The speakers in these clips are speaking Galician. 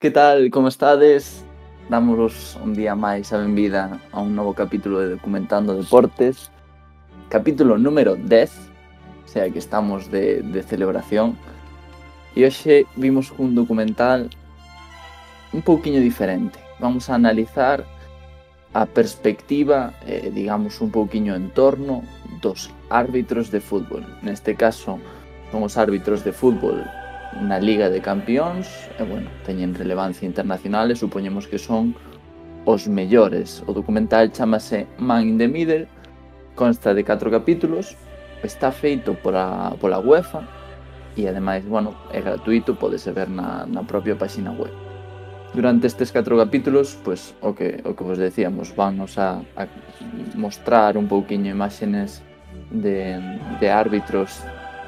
Que tal, como estades? Dámonos un día máis a benvida a un novo capítulo de Documentando Deportes. Capítulo número 10 O sea que estamos de, de celebración. E hoxe vimos un documental un pouquiño diferente. Vamos a analizar a perspectiva, eh, digamos, un pouquiño en torno dos árbitros de fútbol. Neste caso, son os árbitros de fútbol na Liga de Campións e, bueno, teñen relevancia internacional e supoñemos que son os mellores. O documental chamase Man in the Middle, consta de 4 capítulos, está feito pola, pola UEFA e ademais, bueno, é gratuito, podese ver na, na propia páxina web. Durante estes 4 capítulos, pois, o que, o que vos decíamos, vannos a, a mostrar un pouquiño imágenes de, de árbitros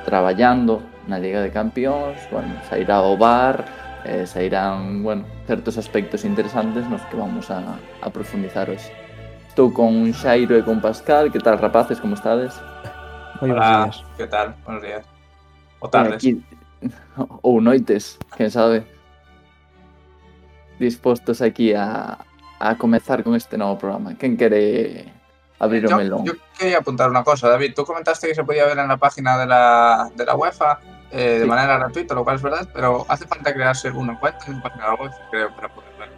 traballando na Liga de Campións, bueno, sairá o bar, eh, sairán, bueno, certos aspectos interesantes nos que vamos a, a profundizar hoxe. Estou con Xairo e con Pascal, que tal rapaces, como estades? Moi Hola, que tal? Buenos días. O tardes. Aquí, ou noites, quen sabe. Dispostos aquí a, a comezar con este novo programa. Quen quere abrir o yo, melón? yo quería apuntar una cosa, David. Tú comentaste que se podía ver en la página de la, de la UEFA eh, de Sí. manera gratuita, lo cual es verdad, pero hace falta crearse una cuenta en la página la creo, para poder ver.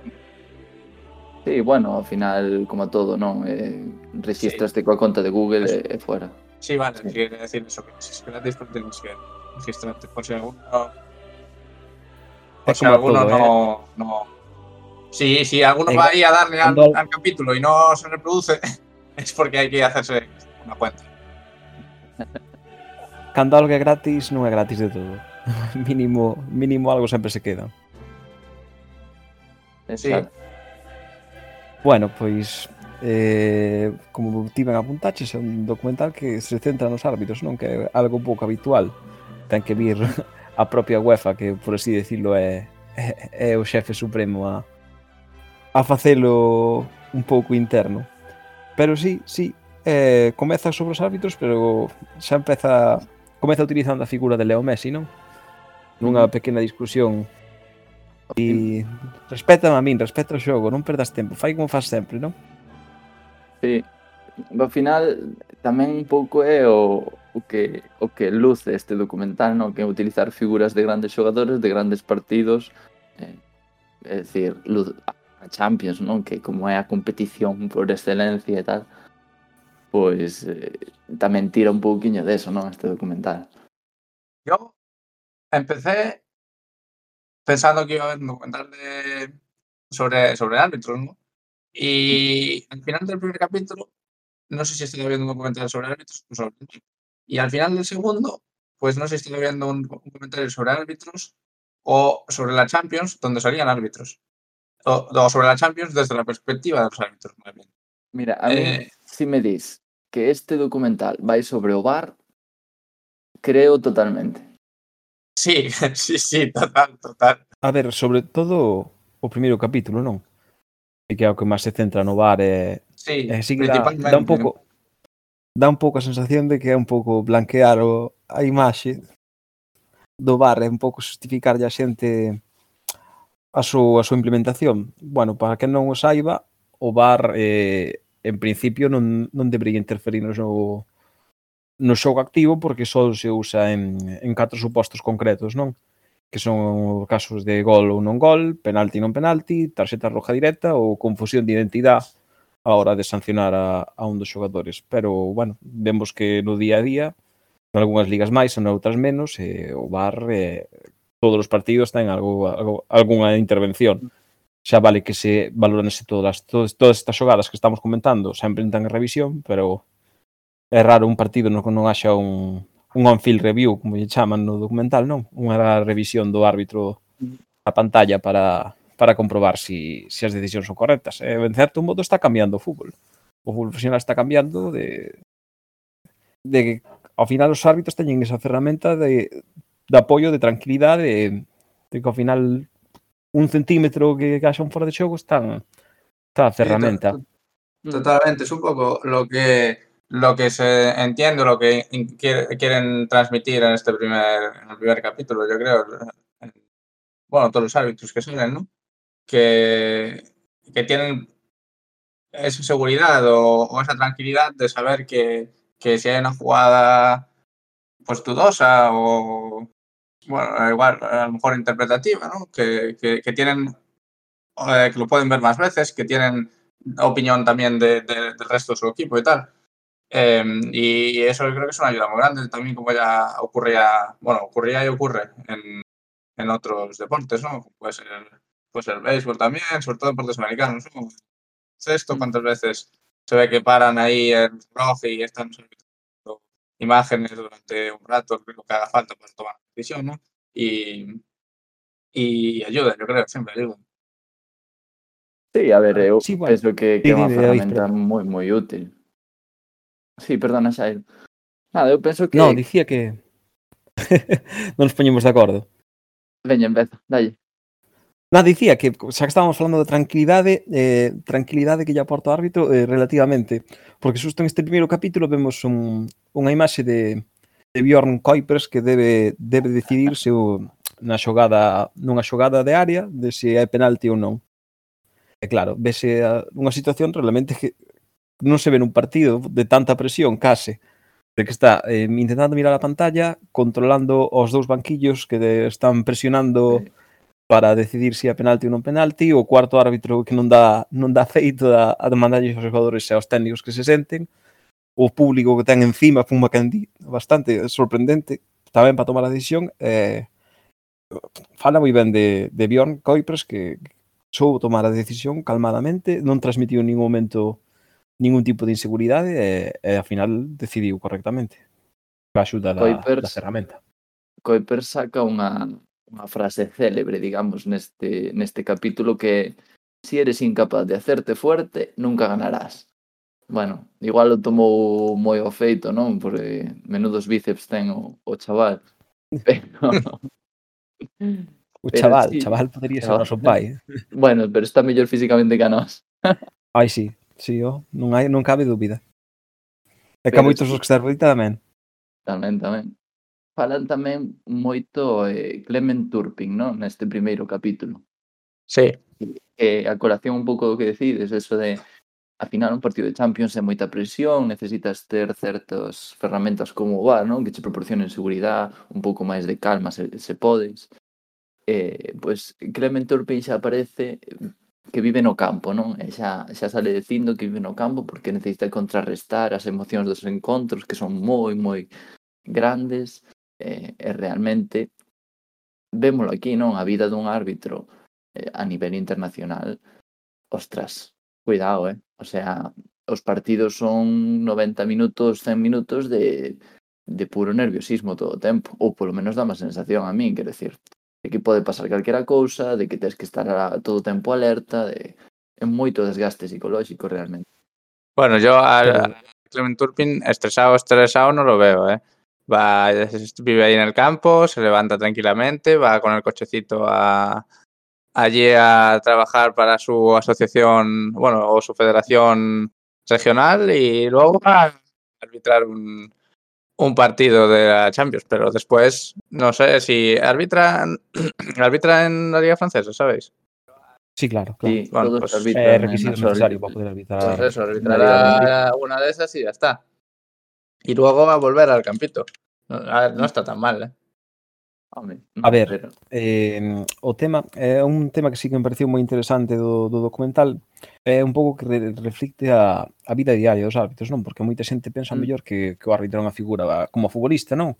Sí, bueno, ao final, como todo, non? Eh, registraste coa conta de Google Eso. e, e fuera. Sí, vale, Sí. quiere decir eso, que si es gratis, pues tienes que registrarte por si alguno. Por si alguno todo, ¿eh? no, no. Sí, sí, alguno Eh, va ahí a darle al, al capítulo y no se reproduce, es porque hay que hacerse una cuenta. cando algo é gratis, non é gratis de todo. mínimo, mínimo algo sempre se queda. Sí. Bueno, pois eh, como tiven apuntaches, é un documental que se centra nos árbitros, non que é algo pouco habitual. Ten que vir a propia UEFA, que por así decirlo é, é, é o xefe supremo a, a facelo un pouco interno. Pero sí, sí, eh, comeza sobre os árbitros, pero xa empeza comeza utilizando a figura de Leo Messi, non? Nunha pequena discusión e respeta a min, respeta o xogo, non perdas tempo, fai como faz sempre, non? Sí. ao final tamén un pouco é o, o que o que luce este documental, non? Que é utilizar figuras de grandes xogadores, de grandes partidos, eh, é dicir, luz, a Champions, non? Que como é a competición por excelencia e tal, pois eh, tamén tira un pouquiño deso, non? Este documental. Yo empecé pensando que iba a haber un documental de, sobre, sobre árbitros, ¿no? Y al final del primer capítulo, no sé si estaba viendo un documental sobre árbitros o sobre Y al final del segundo, pues no sé si estaba viendo un, un comentario sobre árbitros o sobre la Champions, donde salían árbitros. O, o sobre la Champions desde la perspectiva de los árbitros, más bien. Mira, a mí, Eh. si me dis que este documental vai sobre o bar, creo totalmente. Sí, sí, sí, total, total. A ver, sobre todo o primeiro capítulo, non? E que é o que máis se centra no bar é... Sí, é, sí que dá, dá un pouco dá un pouco a sensación de que é un pouco blanquear o, a imaxe do bar, é un pouco justificarlle a xente a súa, a súa implementación. Bueno, para que non o saiba, o bar eh, en principio non, non debería interferir no xogo no xogo activo porque só se usa en, en catro supostos concretos, non? Que son casos de gol ou non gol, penalti non penalti, tarxeta roja directa ou confusión de identidade a hora de sancionar a, a un dos xogadores. Pero, bueno, vemos que no día a día, en algunhas ligas máis, en outras menos, eh, o bar eh, todos os partidos ten algo, algo, alguna intervención xa vale que se valoranse todas, todas, todas estas xogadas que estamos comentando, sempre entran en revisión, pero é raro un partido no que non haxa un, un on-field review, como lle chaman no documental, non? Unha revisión do árbitro a pantalla para, para comprobar si, si as decisións son correctas. E, en certo modo está cambiando o fútbol. O fútbol profesional está cambiando de de que ao final os árbitros teñen esa ferramenta de, de apoio, de tranquilidade, de, de que ao final un centímetro que, haxa un fora de xogo están está a ferramenta. Totalmente, es un poco lo que lo que se entiende, lo que quieren transmitir en este primer, en el primer capítulo, yo creo. Bueno, todos los árbitros que salen, ¿no? que, que tienen esa seguridad o, o esa tranquilidad de saber que, que si hay una jugada pues dudosa o bueno, igual a lo mejor interpretativa, ¿no? Que, que, que tienen eh, que lo pueden ver más veces, que tienen opinión también de, de, del resto de su equipo y tal. Eh, y eso creo que es una ayuda muy grande, también como ya ocurría, bueno, ocurría y ocurre en, en otros deportes, ¿no? Puede ser, puede ser el béisbol también, sobre todo deportes americanos, ¿no? Esto, cuántas veces se ve que paran ahí el reloj y están imágenes durante un rato, lo que haga falta para tomar la decisión, ¿no? Y, y ayuda, yo creo, siempre ayuda. Sí, a ver, eu Sí, bueno. penso que, que Sí, dime, David, ferramenta moi moi útil. Sí, perdona, Xairo. Nada, eu penso que... No, dicía que non nos poñemos de acordo. Veña, empeza, dalle. Nada, dicía que xa que estábamos falando de tranquilidade, eh, tranquilidade que lle aporta o árbitro eh, relativamente, porque xusto neste primeiro capítulo vemos un, unha imaxe de, de Bjorn Kuipers que debe debe decidir se o, na xogada nunha xogada de área de se é penalti ou non. E claro, vese a, unha situación realmente que non se ve nun partido de tanta presión, case, de que está eh, intentando mirar a pantalla, controlando os dous banquillos que de, están presionando sí para decidir se é penalti ou non penalti, o cuarto árbitro que non dá, non dá feito a, a demandarlle aos jogadores e aos técnicos que se senten, o público que ten encima foi unha candí bastante sorprendente tamén para tomar a decisión eh, fala moi ben de, de Bjorn Coipres que soubo tomar a decisión calmadamente non transmitiu en ningún momento ningún tipo de inseguridade e, e ao final decidiu correctamente a axuda da, Kuipers, da ferramenta. Coipers saca unha unha frase célebre, digamos, neste, neste capítulo que si eres incapaz de hacerte fuerte, nunca ganarás. Bueno, igual o tomou moi o feito, non? Porque menudos bíceps ten o, o chaval. Pero... O chaval, sí, chaval podería ser o noso pai. Bueno, pero está mellor físicamente que a nós. Ai, sí, sí, oh, non, hai, non cabe dúbida. E que a moitos os que está rodita tamén. Tamén, tamén falan tamén moito eh, Clement Turpin, non? Neste primeiro capítulo. Sí. Eh, a colación un pouco do que decides, eso de a final un partido de Champions é moita presión, necesitas ter certas ferramentas como o VAR, non? Que che proporcionen seguridade, un pouco máis de calma se, se podes. Eh, pois pues, Clement Turpin xa aparece que vive no campo, non? E xa, xa sale dicindo que vive no campo porque necesita contrarrestar as emocións dos encontros que son moi, moi grandes eh, e realmente vémolo aquí, non? A vida dun árbitro eh, a nivel internacional, ostras, cuidado, eh? O sea, os partidos son 90 minutos, 100 minutos de, de puro nerviosismo todo o tempo, ou polo menos dá má sensación a min, quer decir, de que pode pasar calquera cousa, de que tens que estar a, todo o tempo alerta, de é moito desgaste psicolóxico realmente. Bueno, yo a, a Clement Turpin estresado, estresado non lo veo, eh? Va, vive ahí en el campo, se levanta tranquilamente, va con el cochecito a, allí a trabajar para su asociación, bueno, o su federación regional y luego va a arbitrar un, un partido de la Champions, pero después, no sé si arbitra, arbitra en la Liga Francesa, ¿sabéis? Sí, claro, claro. Sí, Bueno, pues, arbitran É en requisito as súas necesario ligas. para poder arbitrar. Pues eso, arbitrará una de esas y ya está. y luego va a volver al campito. A ver, non está tan mal, eh? Home, mm. a ver, pero... eh, o tema é eh, un tema que sí que me pareceu moi interesante do, do documental é eh, un pouco que re, reflicte a, a vida diaria dos árbitros, non? Porque moita xente pensa mm. mellor que, que o árbitro é unha figura como futbolista, non?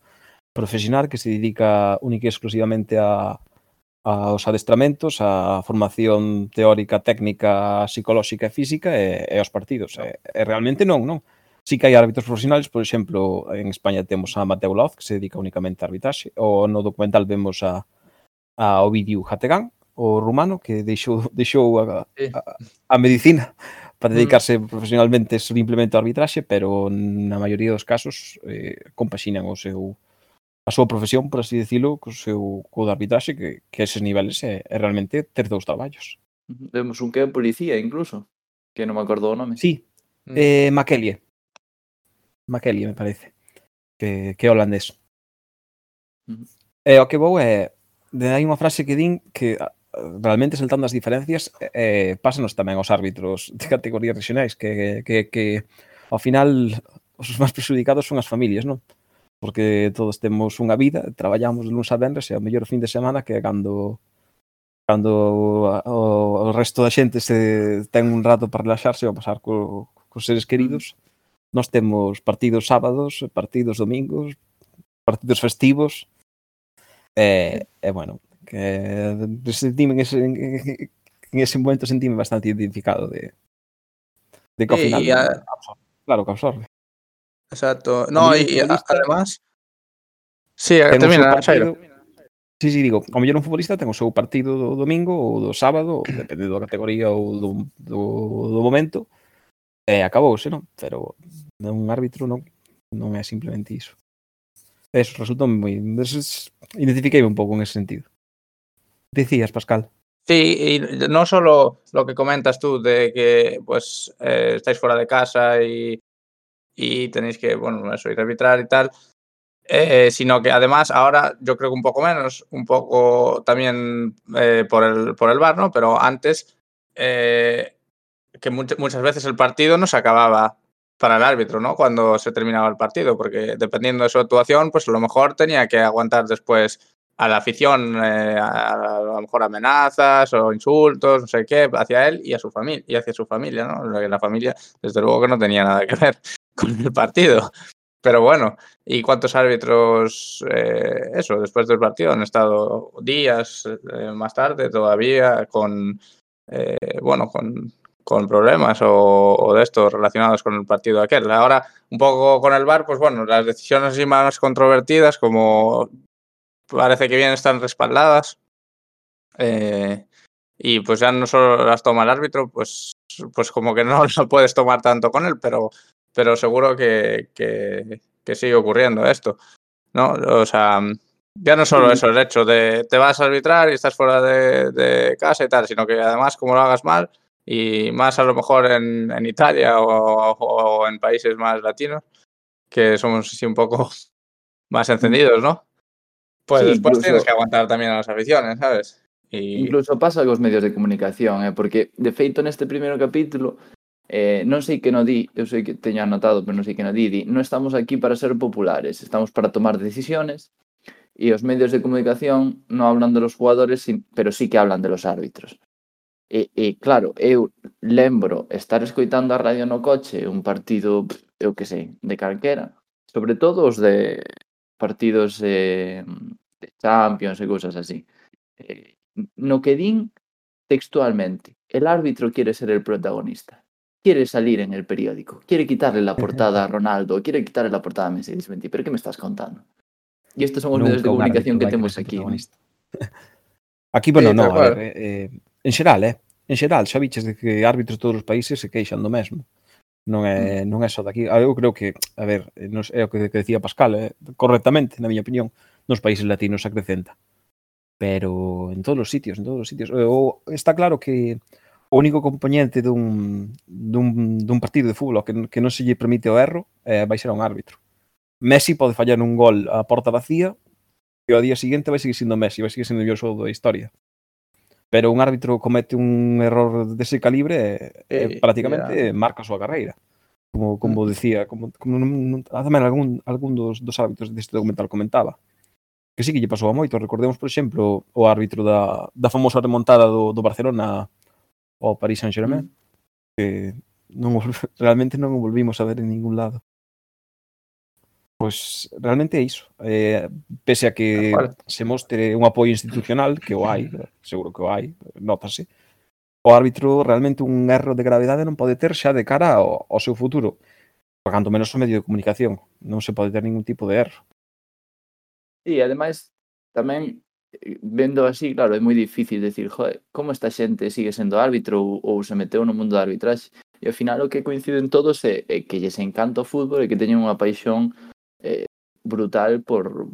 Profesional que se dedica única e exclusivamente a, aos adestramentos, a formación teórica, técnica, psicolóxica e física e, e aos partidos. E, e realmente non, non. Sí que hai árbitros profesionales, por exemplo, en España temos a Mateo Laoz, que se dedica únicamente a arbitraxe, ou no documental vemos a, a Ovidiu Hategan, o rumano, que deixou, deixou a, a, a medicina para mm. dedicarse mm. profesionalmente simplemente ao arbitraxe, pero na maioría dos casos eh, compaxinan o seu a súa profesión, por así decirlo, co seu co de arbitraxe, que, que eses niveles é, é realmente ter dous traballos. Vemos un que é policía, incluso, que non me acordo o nome. Sí, mm. eh, Maquelie. Makeli, me parece, que, que é holandés. Uh -huh. E o que vou é, de hai unha frase que din que realmente saltando as diferencias eh, pásanos tamén aos árbitros de categorías regionais que, que, que ao final os máis prejudicados son as familias, non? Porque todos temos unha vida, traballamos luns a venres e ao mellor fin de semana que é cando cando o, o, resto da xente se ten un rato para relaxarse ou pasar co, cos seres queridos, nós temos partidos sábados, partidos domingos, partidos festivos. E, e bueno, que eh, sentime en que en ese momento sentime bastante identificado de, de que ao final... A... claro, que absorbe. Exacto. No, e además... Sí, termina, Xairo. Sí, sí, digo, ao mellor un futbolista ten o seu partido do domingo ou do sábado, dependendo da categoría ou do, do, do momento, e acabouse, non? Pero un árbitro non, non é simplemente iso. Eso resulta moi... Identifiquei un pouco en ese sentido. Decías, Pascal. Sí, y no solo lo que comentas tú de que pues eh, estáis fuera de casa y, y tenéis que, bueno, eso, ir a arbitrar y tal, Eh, sino que además ahora yo creo que un poco menos, un poco también eh, por, el, por el bar, ¿no? Pero antes, que much muchas veces el partido no se acababa para el árbitro, ¿no? Cuando se terminaba el partido, porque dependiendo de su actuación, pues a lo mejor tenía que aguantar después a la afición, eh, a, a, lo mejor amenazas o insultos, no sé qué, hacia él y a su familia, y hacia su familia, ¿no? La familia, desde luego que no tenía nada que ver con el partido. Pero bueno, ¿y cuántos árbitros, eh, eso, después del partido han estado días eh, más tarde todavía con, eh, bueno, con, con problemas o, o, de estos relacionados con el partido aquel? Ahora, un poco con el VAR, pues bueno, las decisiones así más controvertidas, como parece que bien están respaldadas, eh, y pues ya no solo las toma el árbitro, pues, pues como que no lo puedes tomar tanto con él, pero pero seguro que, que, que, sigue ocurriendo esto, ¿no? O sea, ya no solo eso, el hecho de te vas a arbitrar y estás fuera de, de casa y tal, sino que además como lo hagas mal y más a lo mejor en, en Italia o, o, en países más latinos, que somos así un poco más encendidos, ¿no? Pues sí, después incluso, tienes que aguantar también a las aficiones, ¿sabes? Y... Incluso pasa cos medios de comunicación, eh? porque de feito neste primeiro capítulo Eh, non sei que no di, eu sei que teño anotado, pero non sei que no di, di, non estamos aquí para ser populares, estamos para tomar decisiones e os medios de comunicación non hablan de los jugadores, pero sí que hablan de los árbitros. E, e claro, eu lembro estar escoitando a radio no coche un partido, eu que sei, de calquera, sobre todo os de partidos eh, de Champions e cousas así. Eh, no que din textualmente, el árbitro quiere ser el protagonista, quiere salir en el periódico, quiere quitarle la portada a Ronaldo, quiere quitarle la portada a Messi, mentí, pero ¿qué me estás contando? Y estos son os medios de comunicación que temos aquí. Aquí, bueno, eh, no, a ver, eh, en xeral, eh? En xeral, xa viches de que árbitros de todos os países se queixan do mesmo. Non é, mm. non é só daqui. Ah, eu creo que, a ver, nos, é o que, que decía Pascal, eh? correctamente, na miña opinión, nos países latinos acrecenta. Pero en todos os sitios, en todos os sitios. O, está claro que o único componente dun, dun, dun partido de fútbol que, que non se lle permite o erro eh, vai ser un árbitro. Messi pode fallar un gol a porta vacía e ao día seguinte vai seguir sendo Messi, vai seguir sendo o xogo da historia pero un árbitro comete un error dese calibre eh, e, eh, prácticamente yeah. marca a súa carreira. Como, como mm. decía, como, como non, tamén algún, algún dos, dos árbitros deste documental comentaba. Que sí que lle pasou a moito. Recordemos, por exemplo, o árbitro da, da famosa remontada do, do Barcelona ao Paris Saint-Germain, mm. que non, realmente non o volvimos a ver en ningún lado pois realmente é iso. Eh, pese a que se mostre un apoio institucional, que o hai, seguro que o hai, notase, o árbitro realmente un erro de gravedade non pode ter xa de cara ao, ao seu futuro. Cando menos o medio de comunicación. Non se pode ter ningún tipo de erro. E ademais, tamén vendo así, claro, é moi difícil decir, joder, como esta xente sigue sendo árbitro ou, ou se meteu no mundo da arbitraxe? E ao final o que coinciden todos é, é que lles encanta o fútbol e que teñen unha paixón eh, brutal por,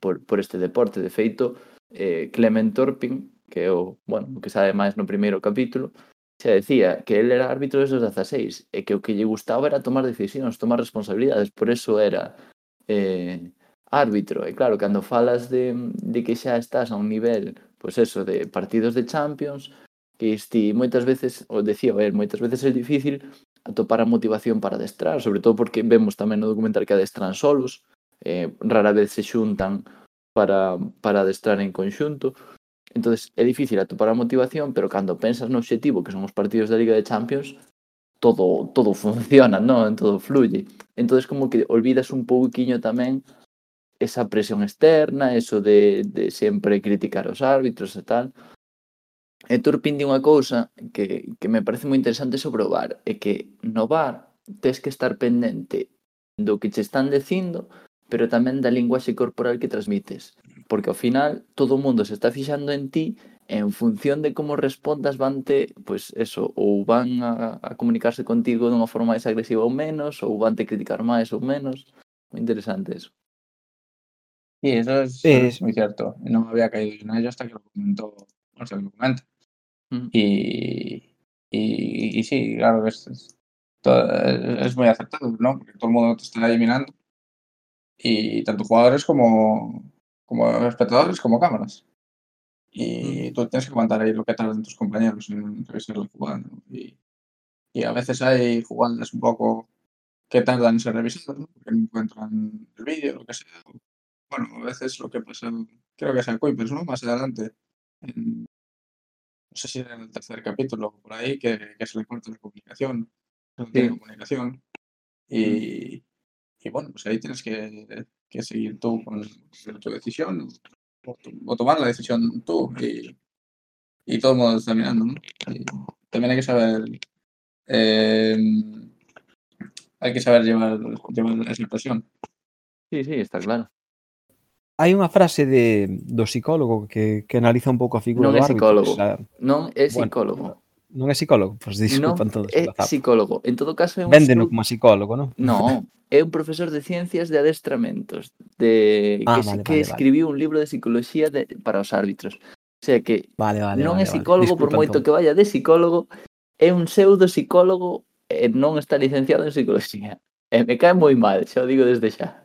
por, por este deporte. De feito, eh, Clement Torpin, que é o, bueno, que sabe máis no primeiro capítulo, se decía que él era árbitro desde os 16 e que o que lle gustaba era tomar decisións, tomar responsabilidades, por eso era eh, árbitro. E claro, cando falas de, de que xa estás a un nivel, pois pues eso, de partidos de Champions, que isti moitas veces, o decía o moitas veces é difícil atopar a motivación para adestrar, sobre todo porque vemos tamén no documental que adestran solos, eh, rara vez se xuntan para, para adestrar en conxunto, entonces é difícil atopar a motivación, pero cando pensas no obxectivo que son os partidos da Liga de Champions, todo todo funciona, non? Todo fluye. Entonces como que olvidas un pouquiño tamén esa presión externa, eso de, de sempre criticar os árbitros e tal. E Turpin di unha cousa que, que me parece moi interesante sobre o bar, é que no bar tes que estar pendente do que che están dicindo, pero tamén da linguaxe corporal que transmites. Porque ao final todo o mundo se está fixando en ti en función de como respondas vante, pois pues eso, ou van a, a comunicarse contigo dunha forma máis agresiva ou menos, ou vante criticar máis ou menos. Moi interesante eso. Sí, eso es, sí. es moi certo. Non había caído en ello hasta que lo comentou, o sea, lo comento. Mm. Y, y, y sí, claro, es, es, todo- es muy acertado, ¿no? Porque todo el mundo te está ahí mirando. Y tanto jugadores como, como espectadores como cámaras. Y tú tienes que aguantar ahí lo que tardan tus compañeros en revisar la jugada. ¿no? Y, y a veces hay jugadas un poco que tardan en ser revisadas, ¿no? porque no encuentran el vídeo, lo que sea. Bueno, a veces lo que pasa, creo que es en Kuipers, ¿no? Más adelante, en- no sé si era en el tercer capítulo o por ahí, que, que se le corta la comunicación, no tiene Sí. comunicación. Y, y bueno, pues ahí tienes que, que seguir tú con, con tu decisión o, to- o tomar la decisión tú y, y todo el mundo está mirando, ¿no? Y también hay que saber eh, hay que saber llevar, llevar esa presión. Sí, sí, está claro. hai unha frase de do psicólogo que, que analiza un pouco a figura non do árbitro. Psicólogo. O sea, non é psicólogo. Bueno, non é psicólogo, pois pues, disculpa non todos. É psicólogo. En todo caso é un Véndeno como psicólogo, non? Non, é un profesor de ciencias de adestramentos de ah, que, vale, que vale, escribiu vale. un libro de psicología de, para os árbitros. O sea que vale, vale, non vale, é psicólogo vale. por moito todo. que vaya de psicólogo, é un pseudo psicólogo eh, e non está licenciado en psicología. E me cae moi mal, xa o digo desde xa.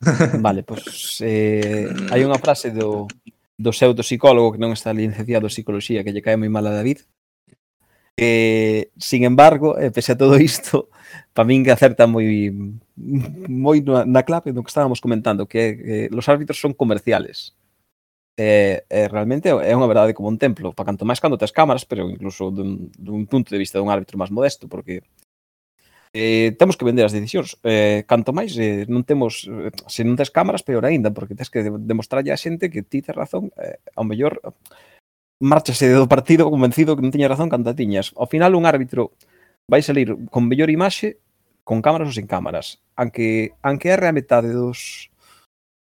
Vale, pois eh, hai unha frase do, do pseudo psicólogo que non está licenciado en psicología que lle cae moi mal a David. Eh, sin embargo, eh, pese a todo isto, para min que acerta moi moi na, na clave do que estábamos comentando, que eh, los árbitros son comerciales. Eh, eh, realmente é unha verdade como un templo, para canto máis cando tes cámaras, pero incluso dun, dun punto de vista dun árbitro máis modesto, porque eh, temos que vender as decisións. Eh, canto máis, eh, non temos, eh, se non tes cámaras, peor aínda, porque tens que demostrarlle a xente que ti tes razón, eh, ao mellor marchase do partido convencido que non tiña razón canta tiñas. Ao final un árbitro vai salir con mellor imaxe con cámaras ou sen cámaras. Anque, anque erre a metade dos,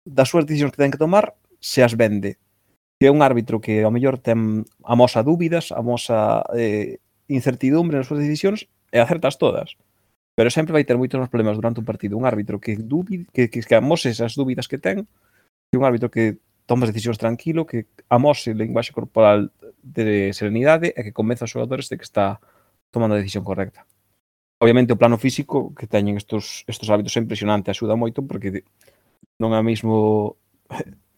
das súas decisións que ten que tomar, se as vende. Que é un árbitro que ao mellor ten amosa dúbidas, amosa eh, incertidumbre nas súas decisións e acertas todas pero sempre vai ter moitos máis problemas durante un partido un árbitro que dúbide, que, que, que amose esas dúbidas que ten e un árbitro que toma as decisións tranquilo, que amose o linguaxe corporal de serenidade e que convence aos xogadores de que está tomando a decisión correcta. Obviamente o plano físico que teñen estos, estos hábitos é impresionante, axuda moito porque non é mesmo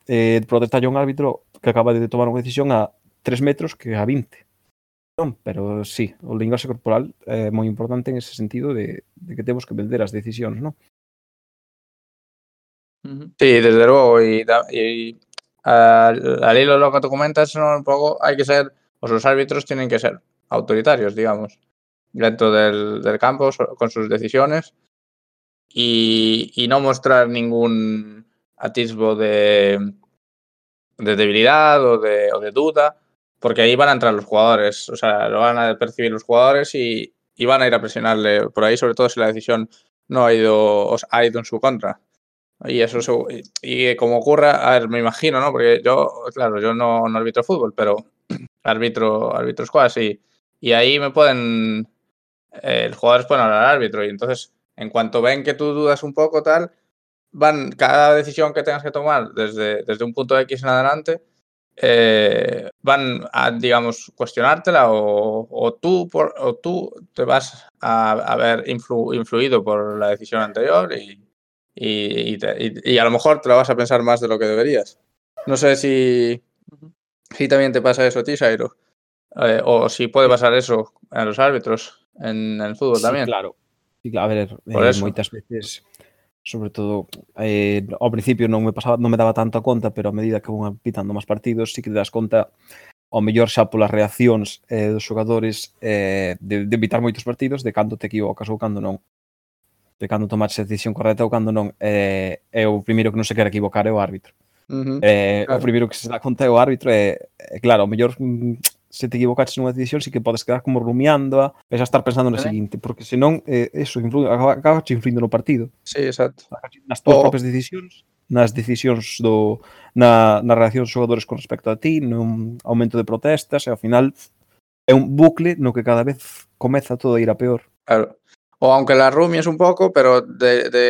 eh, protestar un árbitro que acaba de tomar unha decisión a 3 metros que a 20 non, pero sí, o linguaxe corporal é moi importante en ese sentido de, de que temos que vender as decisións, non? Sí, desde logo, e, e al hilo lo que tú comentas, ¿no? un poco hay que ser, os los árbitros tienen que ser autoritarios, digamos, dentro del, del campo, so, con sus decisiones, y, y, no mostrar ningún atisbo de, de debilidad o de, o de duda, porque ahí van a entrar los jugadores, o sea, lo van a percibir los jugadores y, y van a ir a presionarle por ahí, sobre todo si la decisión no ha ido, o sea, ha ido en su contra. Y eso y, y como ocurra, a ver, me imagino, ¿no? Porque yo, claro, yo no, no arbitro fútbol, pero arbitro, arbitro squash y, y ahí me pueden, eh, los jugadores pueden hablar al árbitro y entonces en cuanto ven que tú dudas un poco tal, van, cada decisión que tengas que tomar desde, desde un punto X en adelante, eh, van a, digamos, cuestionártela o, o tú, por, o tú te vas a, a ver influ- influido por la decisión anterior y, y, y te- y- a lo mejor te la vas a pensar más de lo que deberías. No sé si, si también te pasa eso a ti, Jairo. Eh, o si puede pasar eso a los árbitros en el fútbol Sí, también. claro. Sí, claro. A ver, eh, moitas veces, sobre todo eh, ao principio non me pasaba non me daba tanta conta, pero a medida que vão pitando máis partidos, si sí que das conta ao mellor xa polas reaccións eh, dos xogadores eh, de, de evitar moitos partidos, de cando te equivocas ou cando non de cando tomares a decisión correcta ou cando non eh, é o primeiro que non se quer equivocar é o árbitro uh -huh, eh, claro. o primeiro que se dá conta é o árbitro é, é claro, o mellor mm, se te equivocaches nunha decisión, si que podes quedar como rumiándoa e xa estar pensando na seguinte, porque senón eh, eso influye, acaba, acaba influindo no partido. Sí, exacto. Nas túas oh. propias decisións, nas decisións do na, na reacción dos xogadores con respecto a ti, nun aumento de protestas e ao final é un bucle no que cada vez comeza todo a ir a peor. Claro. O aunque la rumies un pouco, pero de, de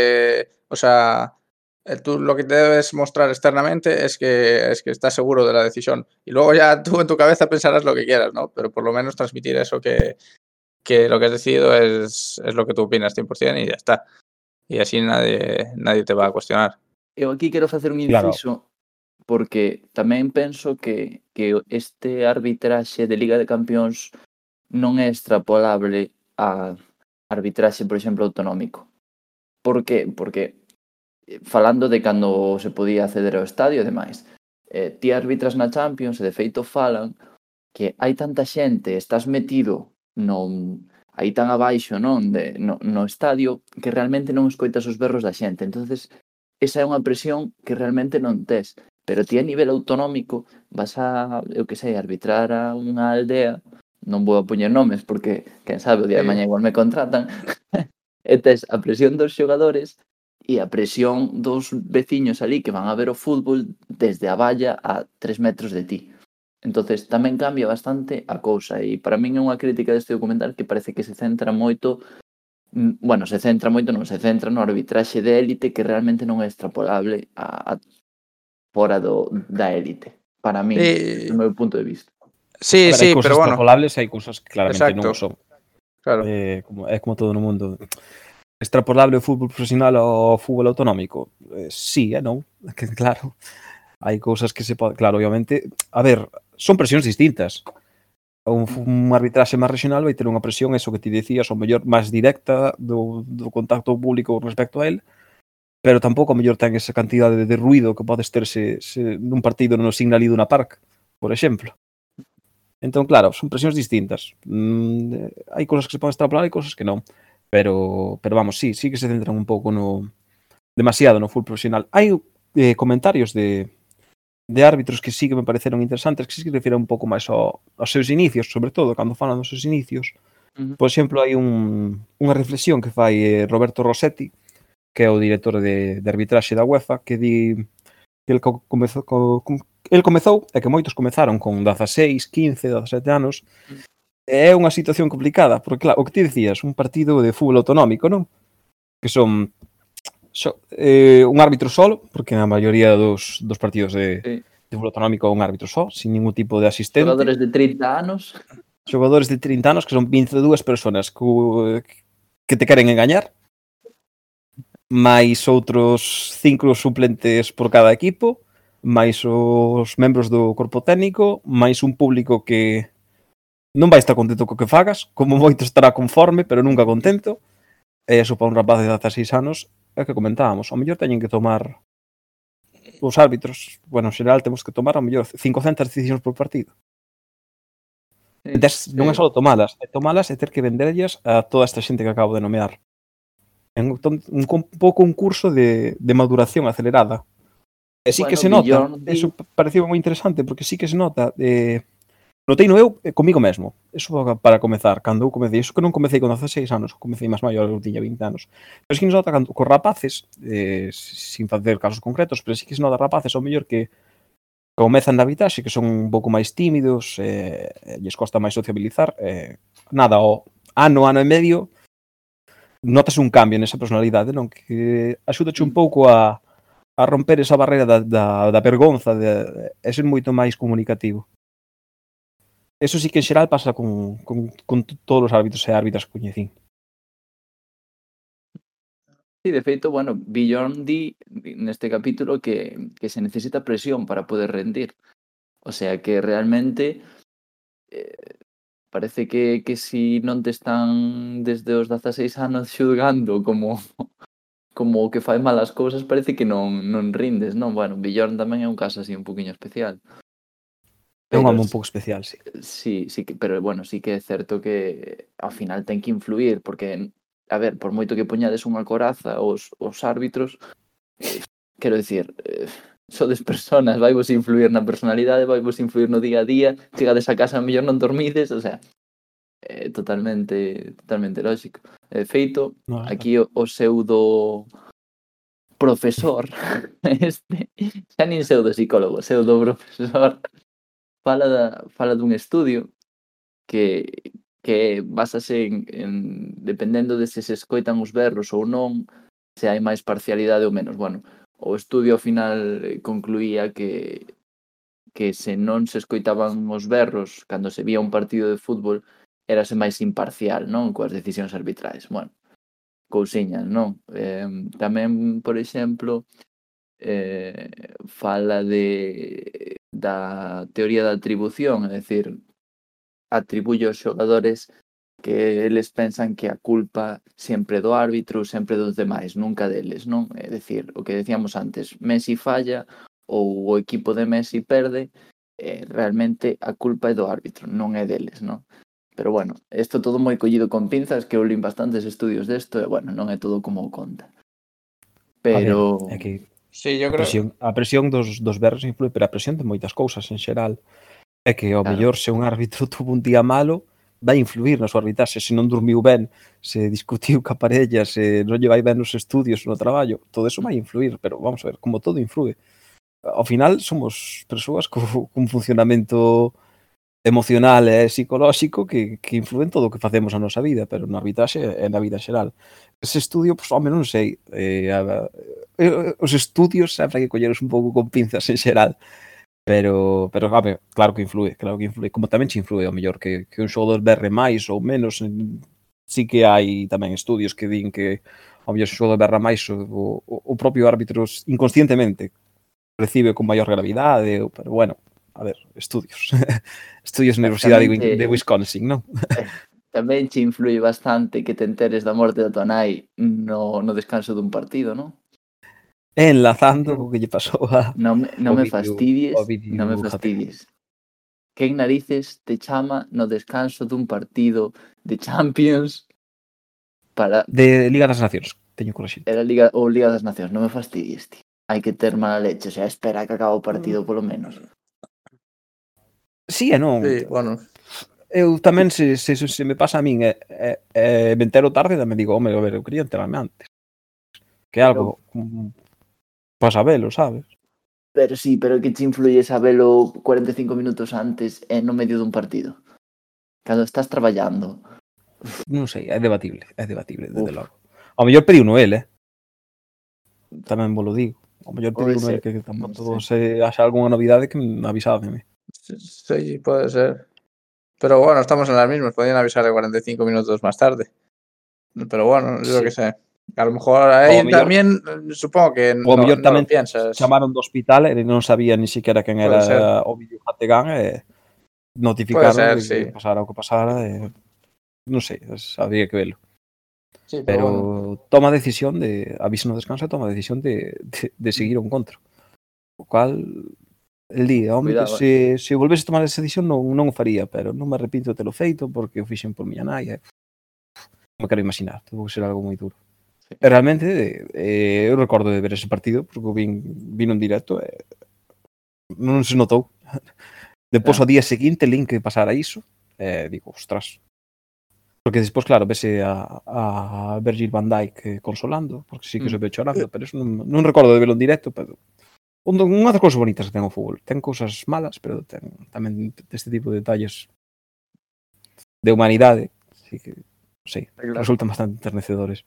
o sea, Eh, tú lo que te debes mostrar externamente es que, es que estás seguro de la decisión. Y luego ya tú en tu cabeza pensarás lo que quieras, ¿no? Pero por lo menos transmitir eso que, que lo que has decidido es, es lo que tú opinas 100% y ya está. Y así nadie, nadie te va a cuestionar. Eu aquí quero facer un inciso claro. porque tamén penso que, que este arbitraxe de Liga de Campións non é extrapolable a arbitraxe, por exemplo, autonómico. Por que? Porque Eh, falando de cando se podía acceder ao estadio e demais. Eh, ti arbitras na Champions e de feito falan que hai tanta xente, estás metido non aí tan abaixo, non, de, no, no estadio, que realmente non escoitas os berros da xente. Entonces, esa é unha presión que realmente non tes. Pero ti a nivel autonómico vas a, eu que sei, arbitrar a unha aldea, non vou a poñer nomes porque, quen sabe, o día de mañá igual me contratan, e tes a presión dos xogadores e a presión dos veciños ali que van a ver o fútbol desde a valla a tres metros de ti. Entonces tamén cambia bastante a cousa e para min é unha crítica deste documental que parece que se centra moito mm, bueno, se centra moito, non se centra no arbitraxe de élite que realmente non é extrapolable a, a fora do, da élite. Para min, eh... do meu punto de vista. Sí, ver, sí, pero bueno. Cousas extrapolables e hai cousas que claramente Exacto. non son. Claro. Eh, como, é como todo no mundo extrapolable o fútbol profesional ao fútbol autonómico? Eh, sí e eh, non, que claro. Hai cousas que se pode, claro, obviamente, a ver, son presións distintas. Un, un arbitraxe máis regional vai ter unha presión, eso que ti dicías, o mellor máis directa do, do contacto público respecto a él, pero tampouco o mellor ten esa cantidade de, de ruido que podes ter se, se nun partido non signal ido na park, por exemplo. Entón, claro, son presións distintas. Mm, hai cousas que se poden extrapolar e cousas que non. Pero, pero vamos, sí, sí que se centran un pouco no demasiado no full profesional. Hai eh, comentarios de, de árbitros que sí que me pareceron interesantes, que sí que refieren un pouco máis ao, aos seus inicios, sobre todo, cando falan dos seus inicios. Uh -huh. Por exemplo, hai un, unha reflexión que fai eh, Roberto Rossetti, que é o director de, de arbitraxe da UEFA, que di que el comezou, co, com, el comezou e que moitos comezaron con 16, 15, 17 anos, uh -huh. É unha situación complicada, porque claro, o que ti dicías, un partido de fútbol autonómico, non? Que son so, eh, un árbitro solo, porque na maioría dos, dos partidos de, sí. de fútbol autonómico un árbitro só, sin ningún tipo de asistente. Xogadores de 30 anos. Xogadores de 30 anos que son 22 persoas que, que te queren engañar máis outros cinco suplentes por cada equipo, máis os membros do corpo técnico, máis un público que non vai estar contento co que fagas, como moito estará conforme, pero nunca contento. E eso para un rapaz de 16 anos é que comentábamos, ao mellor teñen que tomar os árbitros, bueno, en xeral temos que tomar ao mellor 500 decisións por partido. Sí, Des. Non é só tomalas, é tomalas e ter que venderllas a toda esta xente que acabo de nomear. É un, un, un pouco un curso de, de maduración acelerada. E sí bueno, que se nota, eso pareceu moi interesante, porque sí que se nota eh, Noteino eu eh, comigo mesmo. Eso para comezar, cando eu comecei, eso que non comecei con 16 anos, comecei máis maior, eu tiña 20 anos. Pero sí que nos nota cando, cos rapaces, eh, sin facer casos concretos, pero sí que se nota rapaces, ao mellor que comezan na vitaxe, que son un pouco máis tímidos, eh, lles costa máis sociabilizar, eh, nada, o ano, ano e medio, notas un cambio nesa personalidade, non? Que axúdache un mm. pouco a, a romper esa barreira da, da, da vergonza, de, de, de ser moito máis comunicativo. Eso sí que en xeral pasa con, con, con todos os árbitros e árbitras que coñecín. Sí, de feito, bueno, Billon di neste capítulo que, que se necesita presión para poder rendir. O sea que realmente eh, parece que, que si non te están desde os 16 anos xulgando como como que fai malas cousas, parece que non, non rindes, non? Bueno, Bjorn tamén é un caso así un poquinho especial. É un amo un pouco especial, sí. Sí, sí que, pero bueno, sí que é certo que ao final ten que influir, porque, a ver, por moito que poñades unha coraza os, os árbitros, eh, quero dicir, eh, sodes personas, vai vos influir na personalidade, vai vos influir no día a día, chegades a casa, mellor non dormides, o sea, é eh, totalmente, totalmente lógico. De feito, no, aquí o, o pseudo profesor este, xa nin pseudo psicólogo, pseudo profesor fala, da, fala dun estudio que, que basase en, en, dependendo de se se escoitan os berros ou non, se hai máis parcialidade ou menos. Bueno, o estudio ao final eh, concluía que que se non se escoitaban os berros cando se vía un partido de fútbol, érase máis imparcial, non? Coas decisións arbitrais. Bueno, cousiñas, non? Eh, tamén, por exemplo, eh, fala de da teoría da atribución, é dicir, atribuye aos xogadores que eles pensan que a culpa sempre do árbitro, sempre dos demais, nunca deles, non? É dicir, o que decíamos antes, Messi falla ou o equipo de Messi perde, eh, realmente a culpa é do árbitro, non é deles, non? Pero bueno, isto todo moi collido con pinzas, que eu lin bastantes estudios desto, e bueno, non é todo como conta. Pero... Ver, é que Sí, yo creo... a, presión, a presión dos, dos berros influe, pero a presión de moitas cousas en xeral. É que ao claro. mellor se un árbitro tuvo un día malo, vai influir na súa arbitraxe, se non dormiu ben, se discutiu ca parella, se non lle vai ben nos estudios, no traballo, todo eso vai influir, pero vamos a ver, como todo influe. Ao final somos persoas co, cun funcionamento emocional e psicolóxico que, que influen todo o que facemos a nosa vida, pero na arbitraxe e na vida xeral. Ese estudio, pois, home, non sei, eh, a, eh, eh os estudios sempre que colleros un pouco con pinzas en xeral, pero, pero home, claro que influe, claro que influe, como tamén che influe ao mellor que, que un xogador berre máis ou menos, sí que hai tamén estudios que din que ao mellor se xogador berra máis o, o, o propio árbitro inconscientemente recibe con maior gravidade, pero bueno, a ver, estudios. estudios na Universidade de Wisconsin, non? Eh, tamén che influi bastante que te enteres da morte da tua nai no, no descanso dun partido, non? Enlazando co que lle pasou a... Non, non me fastidies, non me fastidies. Quen narices te chama no descanso dun partido de Champions para... De Liga das Nacións, teño correxido. Era Liga ou Liga das Nacións, non me fastidies, ti. Hai que ter mala leche, o sea, espera que acabe o partido mm. polo menos. Sí e non. Sí, bueno. Eu tamén, se, se, se me pasa a min e, e, e me entero tarde, tamén digo, home, a ver, eu quería enterarme antes. Que algo pero... para sabelo, sabes? Pero sí, pero que te influye sabelo 45 minutos antes e no medio dun partido. Cando estás traballando. Non sei, é debatible, é debatible, desde Uf. logo. Ao mellor pediu no el, eh? Tamén vos lo digo. Ao mellor pediu no el que, que tampouco se haxa algunha novidade que me avisademe. Sí, puede ser. Pero bueno, estamos en las mismas. Podrían avisarle 45 minutos más tarde. Pero bueno, yo Sí. que sé. A lo mejor ahí también eh, supongo que no, no tamén lo piensas. chamaron do hospital e non sabía ni siquiera ser. era o vídeo Hategan e notificaron ser, de sí. que pasara o que pasara e non sei, es- habría que verlo. Sí, Pero bueno. toma decisión de aviso no descanso e toma decisión de, de, de seguir o encontro. O cual el día. Home, Cuidado, se, eh. se volvese a tomar esa decisión non, non o faría, pero non me arrepinto de telo feito porque o fixen por miña nai. Eh. Non me quero imaginar, tuvo que ser algo moi duro. Sí. E realmente, eh, eu recordo de ver ese partido, porque o vin, vin un directo e eh, non se notou. Depois, ah. o día seguinte, link que pasara iso, eh, digo, ostras, Porque despois, claro, vese a, a Virgil van Dijk eh, consolando, porque sí que mm. se ve chorando, eh. pero eso non, non recordo de verlo en directo, pero un, unha das cousas bonitas que ten o fútbol. Ten cousas malas, pero ten tamén deste tipo de detalles de humanidade. Así que, sí, claro. resultan bastante enternecedores.